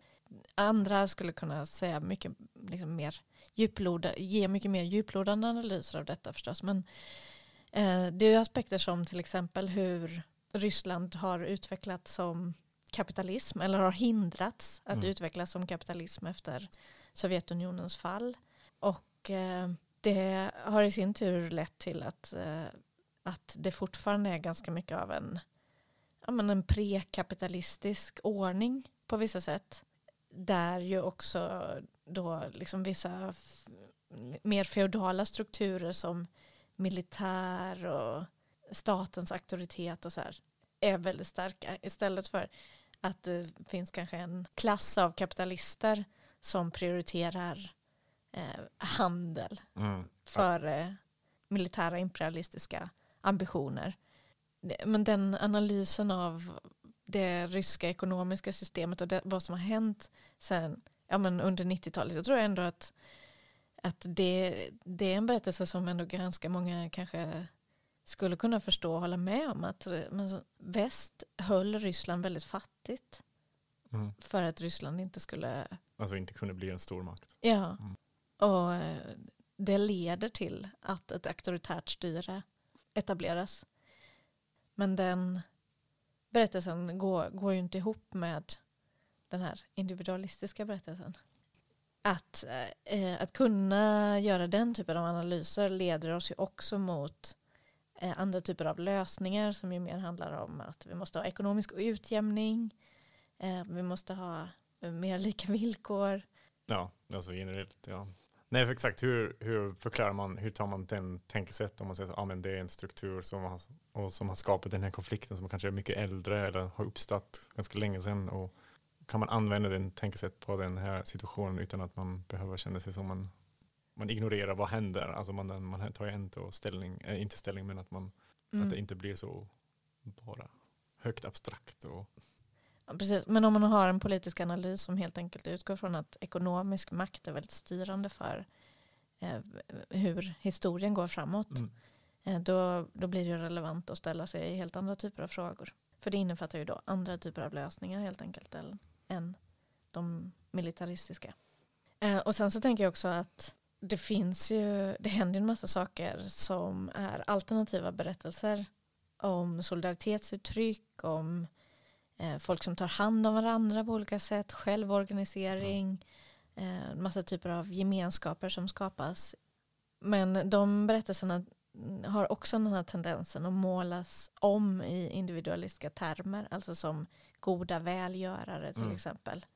Andra skulle kunna säga mycket liksom mer djuploda, ge mycket mer djuplodande analyser av detta förstås. Men eh, det är ju aspekter som till exempel hur Ryssland har utvecklats som kapitalism eller har hindrats att Mm. utvecklas som kapitalism efter Sovjetunionens fall. Och eh, det har i sin tur lett till att, eh, att det fortfarande är ganska mycket av en, ja, men en prekapitalistisk ordning på vissa sätt. Där ju också då liksom vissa mer feodala strukturer som militär och statens auktoritet och så här är väldigt starka. Istället för att det finns kanske en klass av kapitalister som prioriterar eh, handel Mm. före militära imperialistiska ambitioner. Men den analysen av det ryska ekonomiska systemet och det, vad som har hänt sen, ja, men under 90-talet, jag tror ändå att, att det, det är en berättelse som ändå ganska många kanske skulle kunna förstå och hålla med om. Att men, så- väst höll Ryssland väldigt fattigt Mm. för att Ryssland inte skulle Alltså inte kunde bli en stormakt. Ja, Mm. och eh, det leder till att ett auktoritärt styre etableras. Men den berättelsen går, går ju inte ihop med den här individualistiska berättelsen. Att, eh, att kunna göra den typen av analyser leder oss ju också mot eh, Eh, andra typer av lösningar som ju mer handlar om att vi måste ha ekonomisk utjämning, eh, vi måste ha eh, mer lika villkor, Ja, alltså generellt, ja. Nej, för exakt. Hur, hur förklarar man, hur tar man den tänkesätt om man säger att ah, men det är en struktur som har, och som har skapat den här konflikten som kanske är mycket äldre eller har uppstått ganska länge sedan och kan man använda den tänkesätt på den här situationen utan att man behöver känna sig som man, man ignorerar vad händer. Alltså man, man tar inte ställning, äh, inte ställning men att, man, Mm. att det inte blir så bara högt abstrakt. Och, Ja, precis. Men om man har en politisk analys som helt enkelt utgår från att ekonomisk makt är väldigt styrande för eh, hur historien går framåt. mm. Eh, då, då blir det relevant att ställa sig helt andra typer av frågor. För det innefattar ju då andra typer av lösningar helt enkelt än, än de militaristiska. Eh, och sen så tänker jag också att det finns ju, det händer en massa saker som är alternativa berättelser om solidaritetsuttryck, om eh, folk som tar hand om varandra på olika sätt, självorganisering, eh, massa typer av gemenskaper som skapas. Men de berättelserna har också den här tendensen att målas om i individualistiska termer, alltså som goda välgörare till Mm. exempel.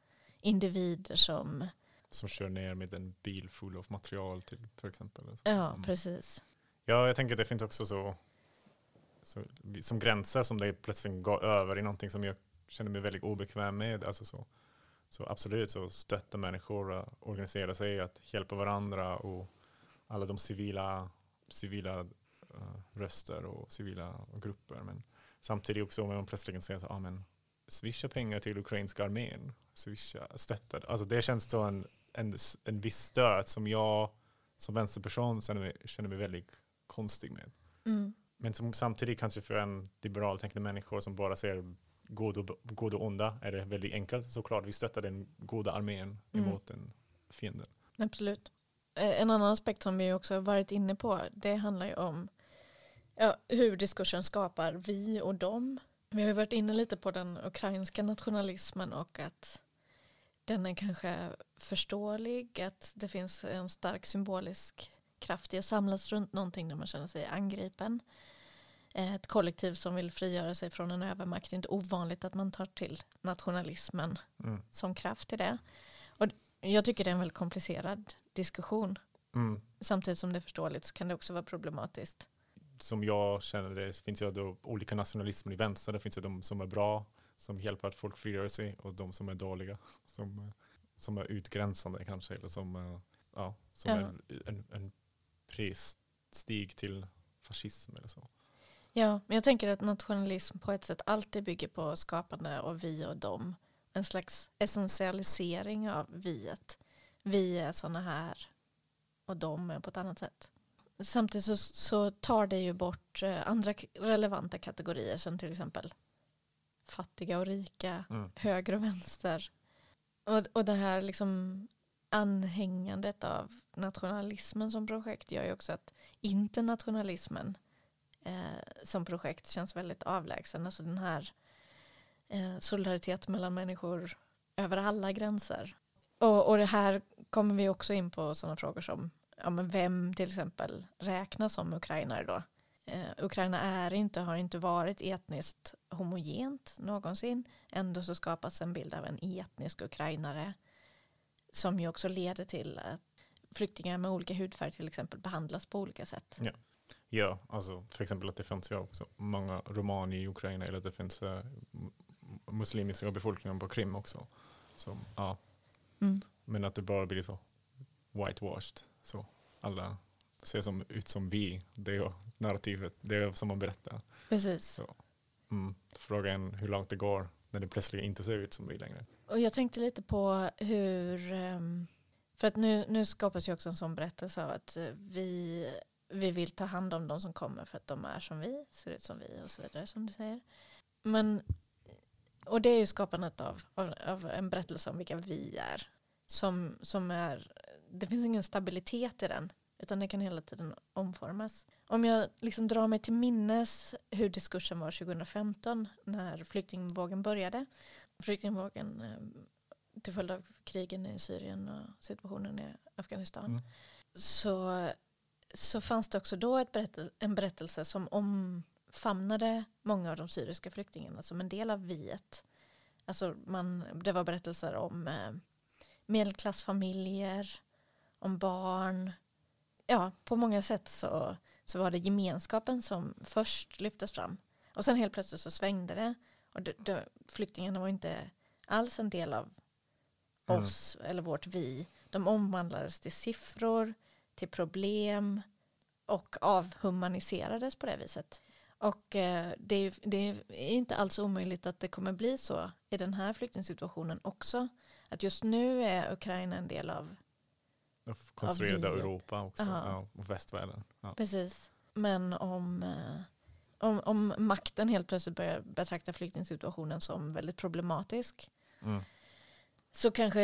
Individer som, Som kör ner med en bil full av material till för exempel. ja Mm. precis. Ja, jag tänker att det finns också så, så som gränser som det plötsligt går över i någonting som jag känner mig väldigt obekväm med. Alltså så, så absolut så stötta människor, organisera sig, att hjälpa varandra och alla de civila, civila eh, röster och civila grupper. Men samtidigt också om man plötsligt säger så, ah, men swisha pengar till ukrainska armén, swisha, stötta. Alltså det känns så en, en, en viss stöt som jag som vänsterperson känner mig, känner mig väldigt konstig med. Mm. Men som, samtidigt kanske för en liberal tänkande människor som bara ser god och, god och onda är det väldigt enkelt såklart. Vi stöttar den goda armén Mm. emot en fiende. Absolut. Eh, En annan aspekt som vi också har varit inne på det handlar ju om ja, hur diskursen skapar vi och dem. Vi har ju varit inne lite på den ukrainska nationalismen och att den är kanske förståelig, att det finns en stark symbolisk kraft i att samlas runt någonting där man känner sig angripen. Eh, Ett kollektiv som vill frigöra sig från en övermakt. Det är inte ovanligt att man tar till nationalismen Mm. som kraft i det. Och jag tycker det är en väldigt komplicerad diskussion. Mm. Samtidigt som det är förståeligt så kan det också vara problematiskt. Som jag känner det så finns det då olika nationalismer i vänster. Det finns det de som är bra, som hjälper att folk frigör sig och de som är dåliga, som, eh, som är utgränsande kanske. Eller som, eh, ja, som Ja. är en, en presstig till fascism eller så. Ja, men jag tänker att nationalism på ett sätt alltid bygger på skapande och vi och dem. En slags essentialisering av viet. Vi är sådana här och de är på ett annat sätt. Samtidigt så, så tar det ju bort eh, andra relevanta kategorier som till exempel fattiga och rika, Mm. höger och vänster. Och, och det här liksom anhängandet av nationalismen som projekt gör ju också att internationalismen eh, som projekt känns väldigt avlägsen. Alltså den här eh, solidaritet mellan människor över alla gränser. Och, och det här kommer vi också in på sådana frågor som ja, men vem till exempel räknas som ukrainare då? Eh, Ukraina är inte, har inte varit etniskt homogent någonsin. Ändå så skapas en bild av en etnisk ukrainare som ju också leder till att flyktingar med olika hudfärg till exempel behandlas på olika sätt. Ja, alltså för exempel att det finns ju också många romaner i Ukraina eller att det finns eh, muslimiska befolkningen på Krim också. Som, ja, Mm. men att det bara blir så whitewashed. Så alla ser som, ut som vi. Det är narrativet, det är som man berättar. Precis. Så. Mm. Frågan hur långt det går när det plötsligt inte ser ut som vi längre. Och jag tänkte lite på hur, ehm, för att nu, nu skapas ju också en sån berättelse av att eh, vi, vi vill ta hand om de som kommer för att de är som vi, ser ut som vi och så vidare som du säger. Men, och det är ju skapandet av, av, av en berättelse om vilka vi är. Som, som är, det finns ingen stabilitet i den, utan det kan hela tiden omformas. Om jag liksom drar mig till minnes hur diskursen var 2015 när flyktingvågen började. Flyktingvågen eh, till följd av krigen i Syrien och situationen i Afghanistan. Mm. Så, så fanns det också då ett berättel- en berättelse som omfamnade många av de syriska flyktingarna som en del av viet. Alltså man, det var berättelser om eh, medelklassfamiljer, om barn. Ja, på många sätt så, så var det gemenskapen som först lyftes fram. Och sen helt plötsligt så svängde det. Och det, det, flyktingarna var inte alls en del av Mm. oss eller vårt vi. De omvandlades till siffror, till problem och avhumaniserades på det viset. Och eh, det, är, det är inte alls omöjligt att det kommer bli så i den här flyktingsituationen också. Att just nu är Ukraina en del av, konstruerade vi. Europa också, Ja. och västvärlden. Ja. precis. Men om, eh, om, om makten helt plötsligt börjar betrakta flyktingsituationen som väldigt problematisk Mm. så kanske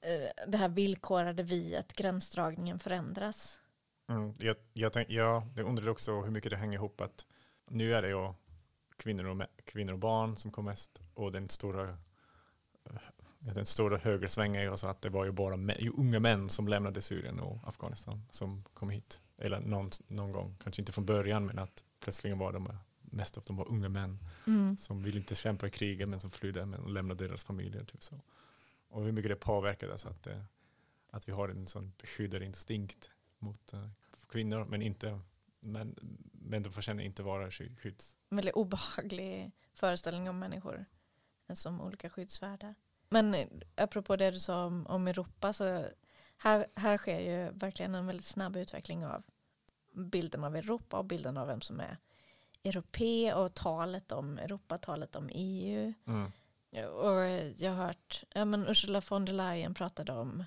eh, det här villkorade viet, gränsdragningen förändras. Mm. Jag, jag, tänk, ja, jag undrar också hur mycket det hänger ihop att nu är det ju kvinnor och, kvinnor och barn som kom mest och den stora eh, den stora högersvängen är så att det var ju bara ju unga män som lämnade Syrien och Afghanistan som kom hit. Eller någon, någon gång, kanske inte från början men att plötsligt var de mest av dem var unga män Mm. som vill inte kämpa i kriget men som flydde men lämnade deras familjer. Typ så. Och hur mycket det påverkade så att, det, att vi har en sån beskyddarinstinkt mot eh, kvinnor men inte men, men de förtjänar inte vara sky- skydds... En väldigt obehaglig föreställning om människor som olika skyddsvärda. Men eh, apropå det du sa om, om Europa så här, här sker ju verkligen en väldigt snabb utveckling av bilden av Europa och bilden av vem som är europe och talet om Europa, talet om EU. Mm. Och jag har hört, ja men Ursula von der Leyen pratade om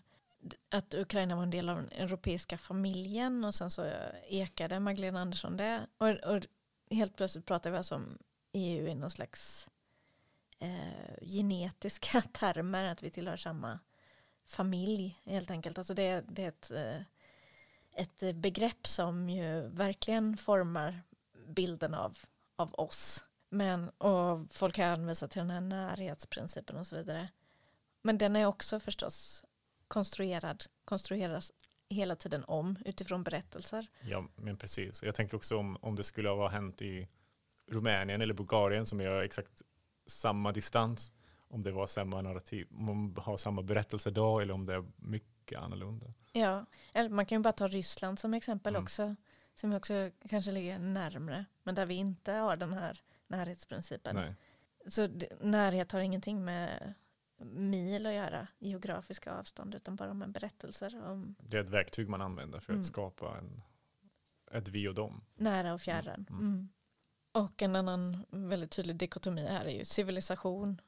att Ukraina var en del av den europeiska familjen och sen så ekade Magdalena Andersson det. Och, och helt plötsligt pratar vi alltså om EU i någon slags eh, genetiska (laughs) termer, att vi tillhör samma familj helt enkelt. Alltså det, det är ett, eh, ett begrepp som ju verkligen formar bilden av, av oss. Men, och folk har hänvisat till den här närhetsprincipen och så vidare. Men den är också förstås konstruerad, konstrueras hela tiden om utifrån berättelser. Ja, men precis. Jag tänker också om, om det skulle ha hänt i Rumänien eller Bulgarien som jag exakt samma distans, om det var samma narrativ, om man har samma berättelse då eller om det är mycket annorlunda. Ja, eller man kan ju bara ta Ryssland som exempel Mm. också, som också kanske ligger närmre, men där vi inte har den här närhetsprincipen. Nej. Så närhet har ingenting med mil att göra, geografiska avstånd, utan bara med berättelser om Det är ett verktyg man använder för Mm. att skapa en, ett vi och dem. nära och fjärran. Mm, mm. Mm. Och en annan väldigt tydlig dikotomi här är ju civilisation.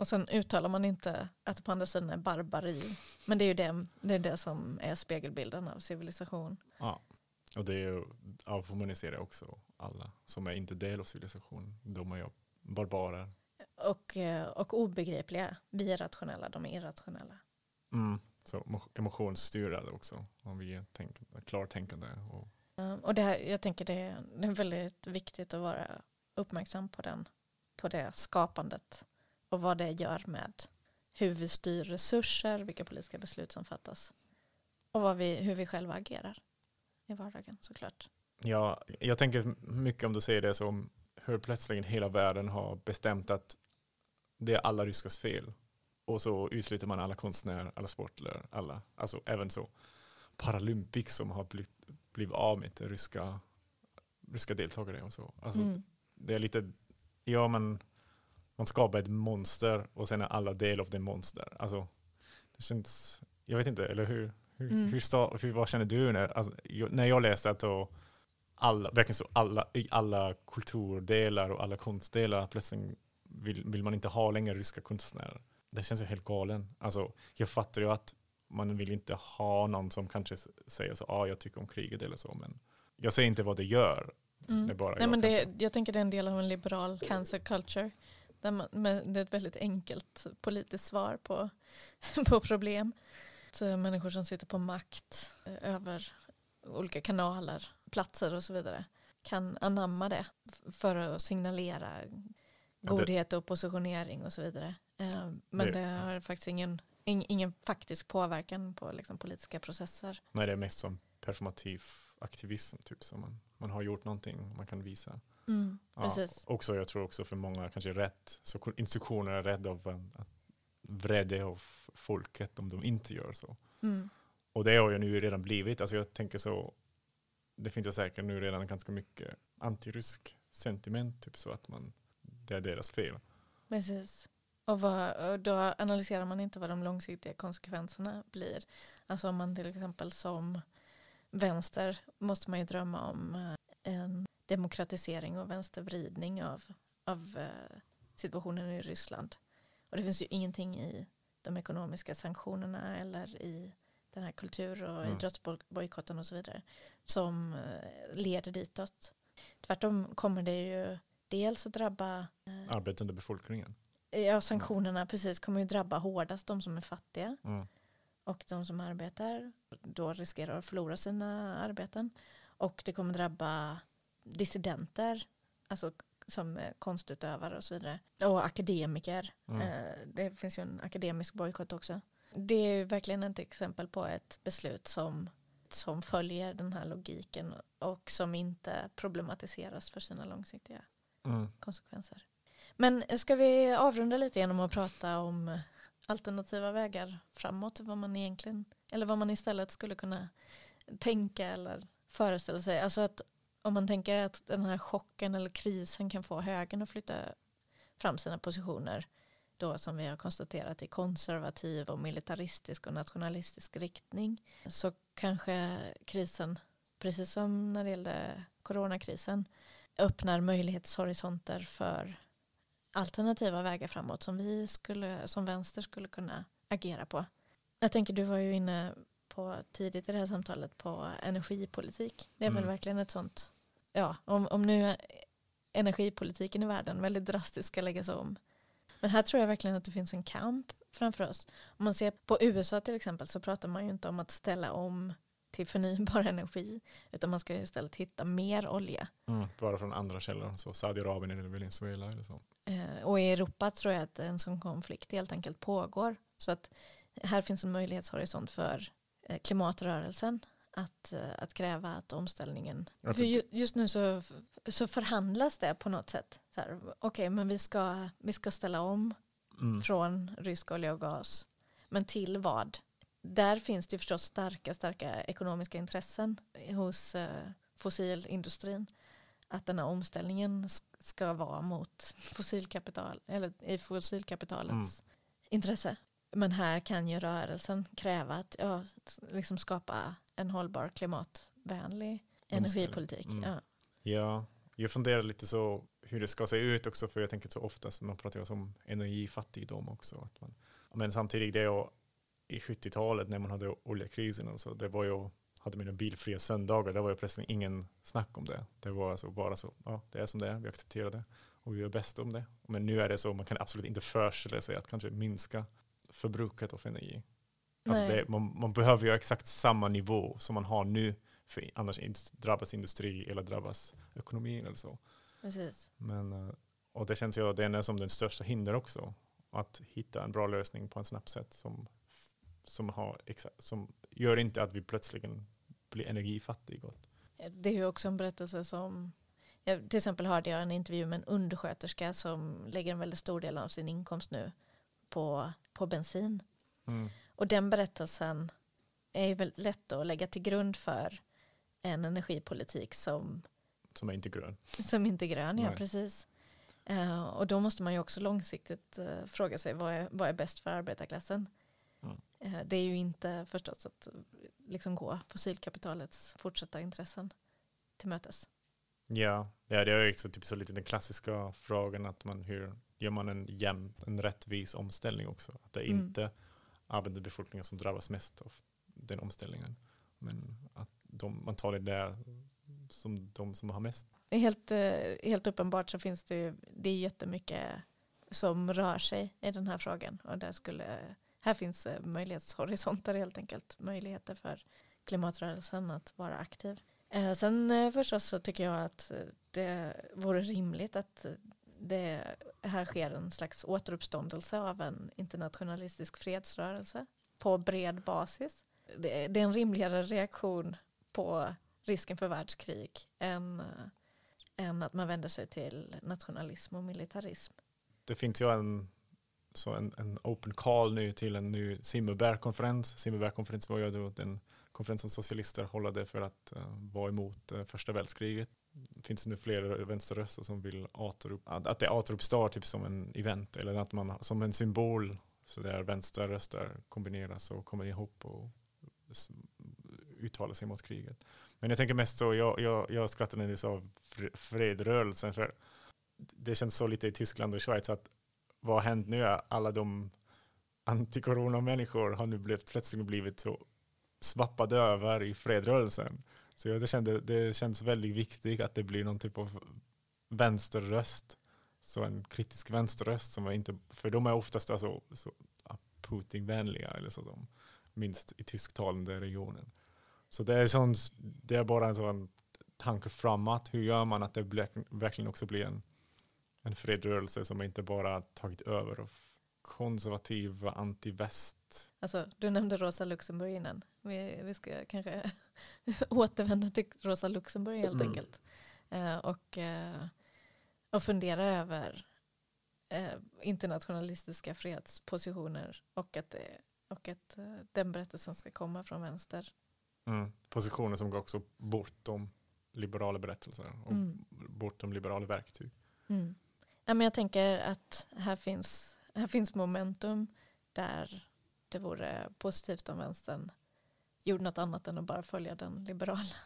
Och sen uttalar man inte att på andra sidan är barbari. Men det är ju det, det, är det som är spegelbilden av civilisation. Ja. Och det är ju, avhumaniserar också alla som är inte del av civilisationen. De är ju barbarer. Och, eh, och obegripliga. Vi är rationella, de är irrationella. Mm. Så emo- emotionsstyrade också. Om vi är tänk, klartänkande. Och, Ehm, och det här, jag tänker det är, det är väldigt viktigt att vara uppmärksam på, den, på det skapandet och vad det gör med hur vi styr resurser, vilka politiska beslut som fattas och vad vi, hur vi själva agerar i vardagen såklart. ja, jag tänker mycket om du säger det som hur plötsligt hela världen har bestämt att det är alla ryskas fel. Och så utesluter man alla konstnärer, alla sportlare, alla. Alltså även så Paralympics som har blivit, blivit av med ryska, ryska deltagare och så. Alltså, Mm. Det är lite, ja men man skapar ett monster och sen är alla del av det monster. Alltså, det känns, jag vet inte, eller hur? Hur, Mm. hur, sta, hur vad känner du när, alltså, jag, när jag läste att då alla, verkligen så alla, i alla kulturdelar och alla konstdelar plötsligt vill, vill man inte ha längre ryska konstnärer. Det känns ju helt galen. Alltså, jag fattar ju att man vill inte ha någon som kanske säger så, ja ah, jag tycker om kriget eller så, men jag säger inte vad det gör. Mm. Det bara Nej, jag men det, kanske. jag tänker det är en del av en liberal cancer culture. Där man, men det är ett väldigt enkelt politiskt svar på, (laughs) på problem. Att, människor som sitter på makt eh, över olika kanaler, platser och så vidare kan anamma det för att signalera godhet och positionering och så vidare. Eh, Men det har faktiskt ingen, ing- ingen faktisk påverkan på liksom politiska processer. Nej, det är mest som performativ aktivism, typ som man, man har gjort någonting man kan visa. Mm, Ja, precis. också, jag tror också för många kanske rätt, så institutioner är rädda av att vrede av folket om de inte gör så. Mm. Och det har ju nu redan blivit, alltså jag tänker så, det finns säkert nu redan ganska mycket antirysk sentiment, typ så att man, det är deras fel. Precis. Och, vad, och då analyserar man inte vad de långsiktiga konsekvenserna blir. Alltså om man till exempel som vänster måste man ju drömma om eh, en demokratisering och vänstervridning av, av eh, situationen i Ryssland. Och det finns ju ingenting i de ekonomiska sanktionerna eller i den här kultur och Mm. idrottsbojkotten och så vidare som eh, leder ditåt. Tvärtom kommer det ju dels att drabba eh, Arbetande befolkningen. Ja, sanktionerna precis kommer ju drabba hårdast de som är fattiga Mm. och de som arbetar då riskerar att förlora sina arbeten. Och det kommer drabba dissidenter, alltså som eh, konstutövare och så vidare. Och akademiker. Mm. Eh, Det finns ju en akademisk bojkott också. Det är ju verkligen ett exempel på ett beslut som, som följer den här logiken och som inte problematiseras för sina långsiktiga mm. konsekvenser. Men ska vi avrunda lite genom att prata om alternativa vägar framåt? Vad man egentligen, eller vad man istället skulle kunna tänka eller föreställa sig. Alltså att om man tänker att den här chocken eller krisen kan få högern att flytta fram sina positioner då som vi har konstaterat i konservativ och militaristisk och nationalistisk riktning så kanske krisen, precis som när det gällde coronakrisen, öppnar möjlighetshorisonter för alternativa vägar framåt som vi skulle, som vänster skulle kunna agera på. Jag tänker du var ju inne på tidigt i det här samtalet på energipolitik. Det är mm. väl verkligen ett sånt, ja om, om nu energipolitiken i världen väldigt drastiskt ska läggas om. Men här tror jag verkligen att det finns en kamp framför oss. Om man ser på USA till exempel så pratar man ju inte om att ställa om till förnybar energi utan man ska istället hitta mer olja. Mm, bara från andra källor, så Saudiarabien eller Venezuela eller så. Eh, och i Europa tror jag att en sån konflikt helt enkelt pågår. Så att här finns en möjlighetshorisont för eh, klimatrörelsen att, eh, att kräva att omställningen... För just nu så, så förhandlas det på något sätt. Okej, okay, men vi ska, vi ska ställa om mm. från rysk olja och gas. Men till vad? Där finns det förstås starka, starka ekonomiska intressen hos eh, fossilindustrin. Att den här omställningen ska vara mot fossilkapital, eller i fossilkapitalets mm. intresse. Men här kan ju rörelsen kräva att ja, liksom skapa en hållbar klimatvänlig energipolitik. Mm. Ja. ja, jag funderar lite så hur det ska se ut också för jag tänker så ofta man pratar om energifattigdom också. Att man, men samtidigt det är i 70-talet när man hade oljekrisen och så, det var ju hade mina bilfria söndagar, det var ju plötsligt ingen snack om det. Det var alltså bara så, ja det är som det är, vi accepterar det och vi gör bäst om det. Men nu är det så, man kan absolut inte föreställa sig att kanske minska förbruket av energi. Alltså det, man, man, behöver ju exakt samma nivå som man har nu, för annars drabbas industri eller drabbas ekonomin eller så. Precis. Men, eh, och det känns ju, den är som den största hinder också, att hitta en bra lösning på en snabbt sätt som, som, har, som gör inte att vi plötsligen blir energifattiga. Det är ju också en berättelse som jag, till exempel hörde jag en intervju med en undersköterska som lägger en väldigt stor del av sin inkomst nu på, på bensin. Mm. Och den berättelsen är ju väldigt lätt att lägga till grund för en energipolitik som som är inte grön. Som inte är grön, ja precis. Uh, och då måste man ju också långsiktigt uh, fråga sig vad är, vad är bäst för arbetarklassen. Mm. Det är ju inte förstås att liksom gå fossilkapitalets fortsatta intressen till mötes. Ja, ja det är också typ så lite den klassiska frågan att man hur gör man en jämn, en rättvis omställning också. Att det är mm. inte arbetarbefolkningen som drabbas mest av den omställningen. Men att de, man tar det där som de som har mest. Helt, eh, helt uppenbart så finns det, det är jättemycket som rör sig i den här frågan. Och där skulle, här finns eh, möjlighetshorisonter helt enkelt. Möjligheter för klimatrörelsen att vara aktiv. Eh, sen eh, förstås så tycker jag att det vore rimligt att det här sker en slags återuppståndelse av en internationalistisk fredsrörelse på bred basis. Det är en rimligare reaktion på risken för världskrig än, än att man vänder sig till nationalism och militarism. Det finns ju en, så en, en open call nu till en ny Simmerberg-konferens. Simmerberg-konferensen var ju då den konferens som socialister hållade för att uh, vara emot uh, första världskriget. Det finns nu fler vänsterröster som vill återupp, att det återuppstår typ som en event eller att man som en symbol så där vänsterröster kombineras och kommer ihop och uttalar sig mot kriget. Men jag tänker mest så, jag, jag, jag skrattade när du sa fredrörelsen, för det känns så lite i Tyskland och Schweiz att vad har hänt nu? Alla de antikorona-människor har nu blivit, plötsligt blivit så svappade över i fredrörelsen. Så jag kände, det känns väldigt viktigt att det blir någon typ av vänsterröst. Så en kritisk vänsterröst som är inte, för de är oftast alltså, så Putin-vänliga eller så, de, minst i tysktalande regionen. Så det är, sån, det är bara en sån tanke framåt. Hur gör man att det verkligen också blir en, en fredrörelse som inte bara tagit över av konservativa anti-väst. Alltså, du nämnde Rosa Luxemburg innan. Vi, vi ska kanske (laughs) återvända till Rosa Luxemburg helt mm. enkelt. Uh, och uh, och fundera över eh, internationalistiska fredspositioner och att, det, och att eh, den berättelsen ska komma från vänster. Mm. Positioner som går också bortom liberala berättelser och Mm. bortom liberala verktyg. Mm. Ja, men jag tänker att här finns, här finns momentum där det vore positivt om vänstern gjorde något annat än att bara följa den liberala,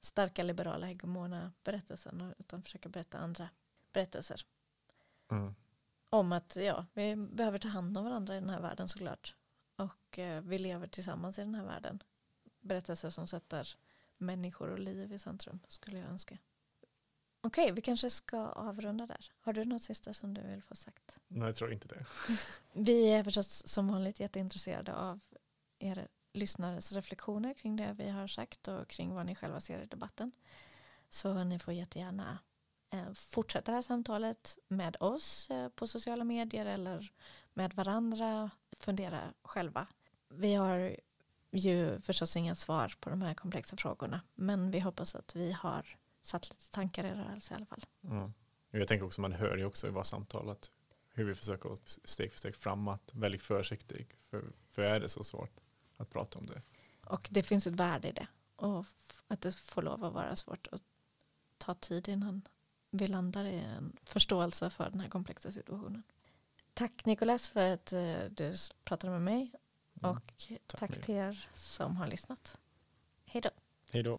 starka liberala hegemona berättelsen utan försöka berätta andra berättelser. Mm. Om att ja, vi behöver ta hand om varandra i den här världen såklart. Och eh, vi lever tillsammans i den här världen. Berättelser som sätter människor och liv i centrum skulle jag önska. Okej, vi kanske ska avrunda där. Har du något sista som du vill få sagt? Nej, jag tror inte det. (laughs) Vi är förstås som vanligt jätteintresserade av er lyssnares reflektioner kring det vi har sagt och kring vad ni själva ser i debatten. Så ni får jättegärna eh, fortsätta det här samtalet med oss eh, på sociala medier eller med varandra. Fundera själva. Vi har ju förstås inga svar på de här komplexa frågorna men vi hoppas att vi har satt lite tankar i rörelse i alla fall. Mm. Jag tänker också, man hör ju också i våra samtal att hur vi försöker steg för steg framåt, väldigt försiktig. För, för är det så svårt att prata om det? Och det finns ett värde i det. Och att det får lov att vara svårt att ta tid innan vi landar i en förståelse för den här komplexa situationen. Tack Nicolas för att eh, du pratade med mig Mm. och tack, Miriam. till er som har lyssnat. Hej då. Hej då.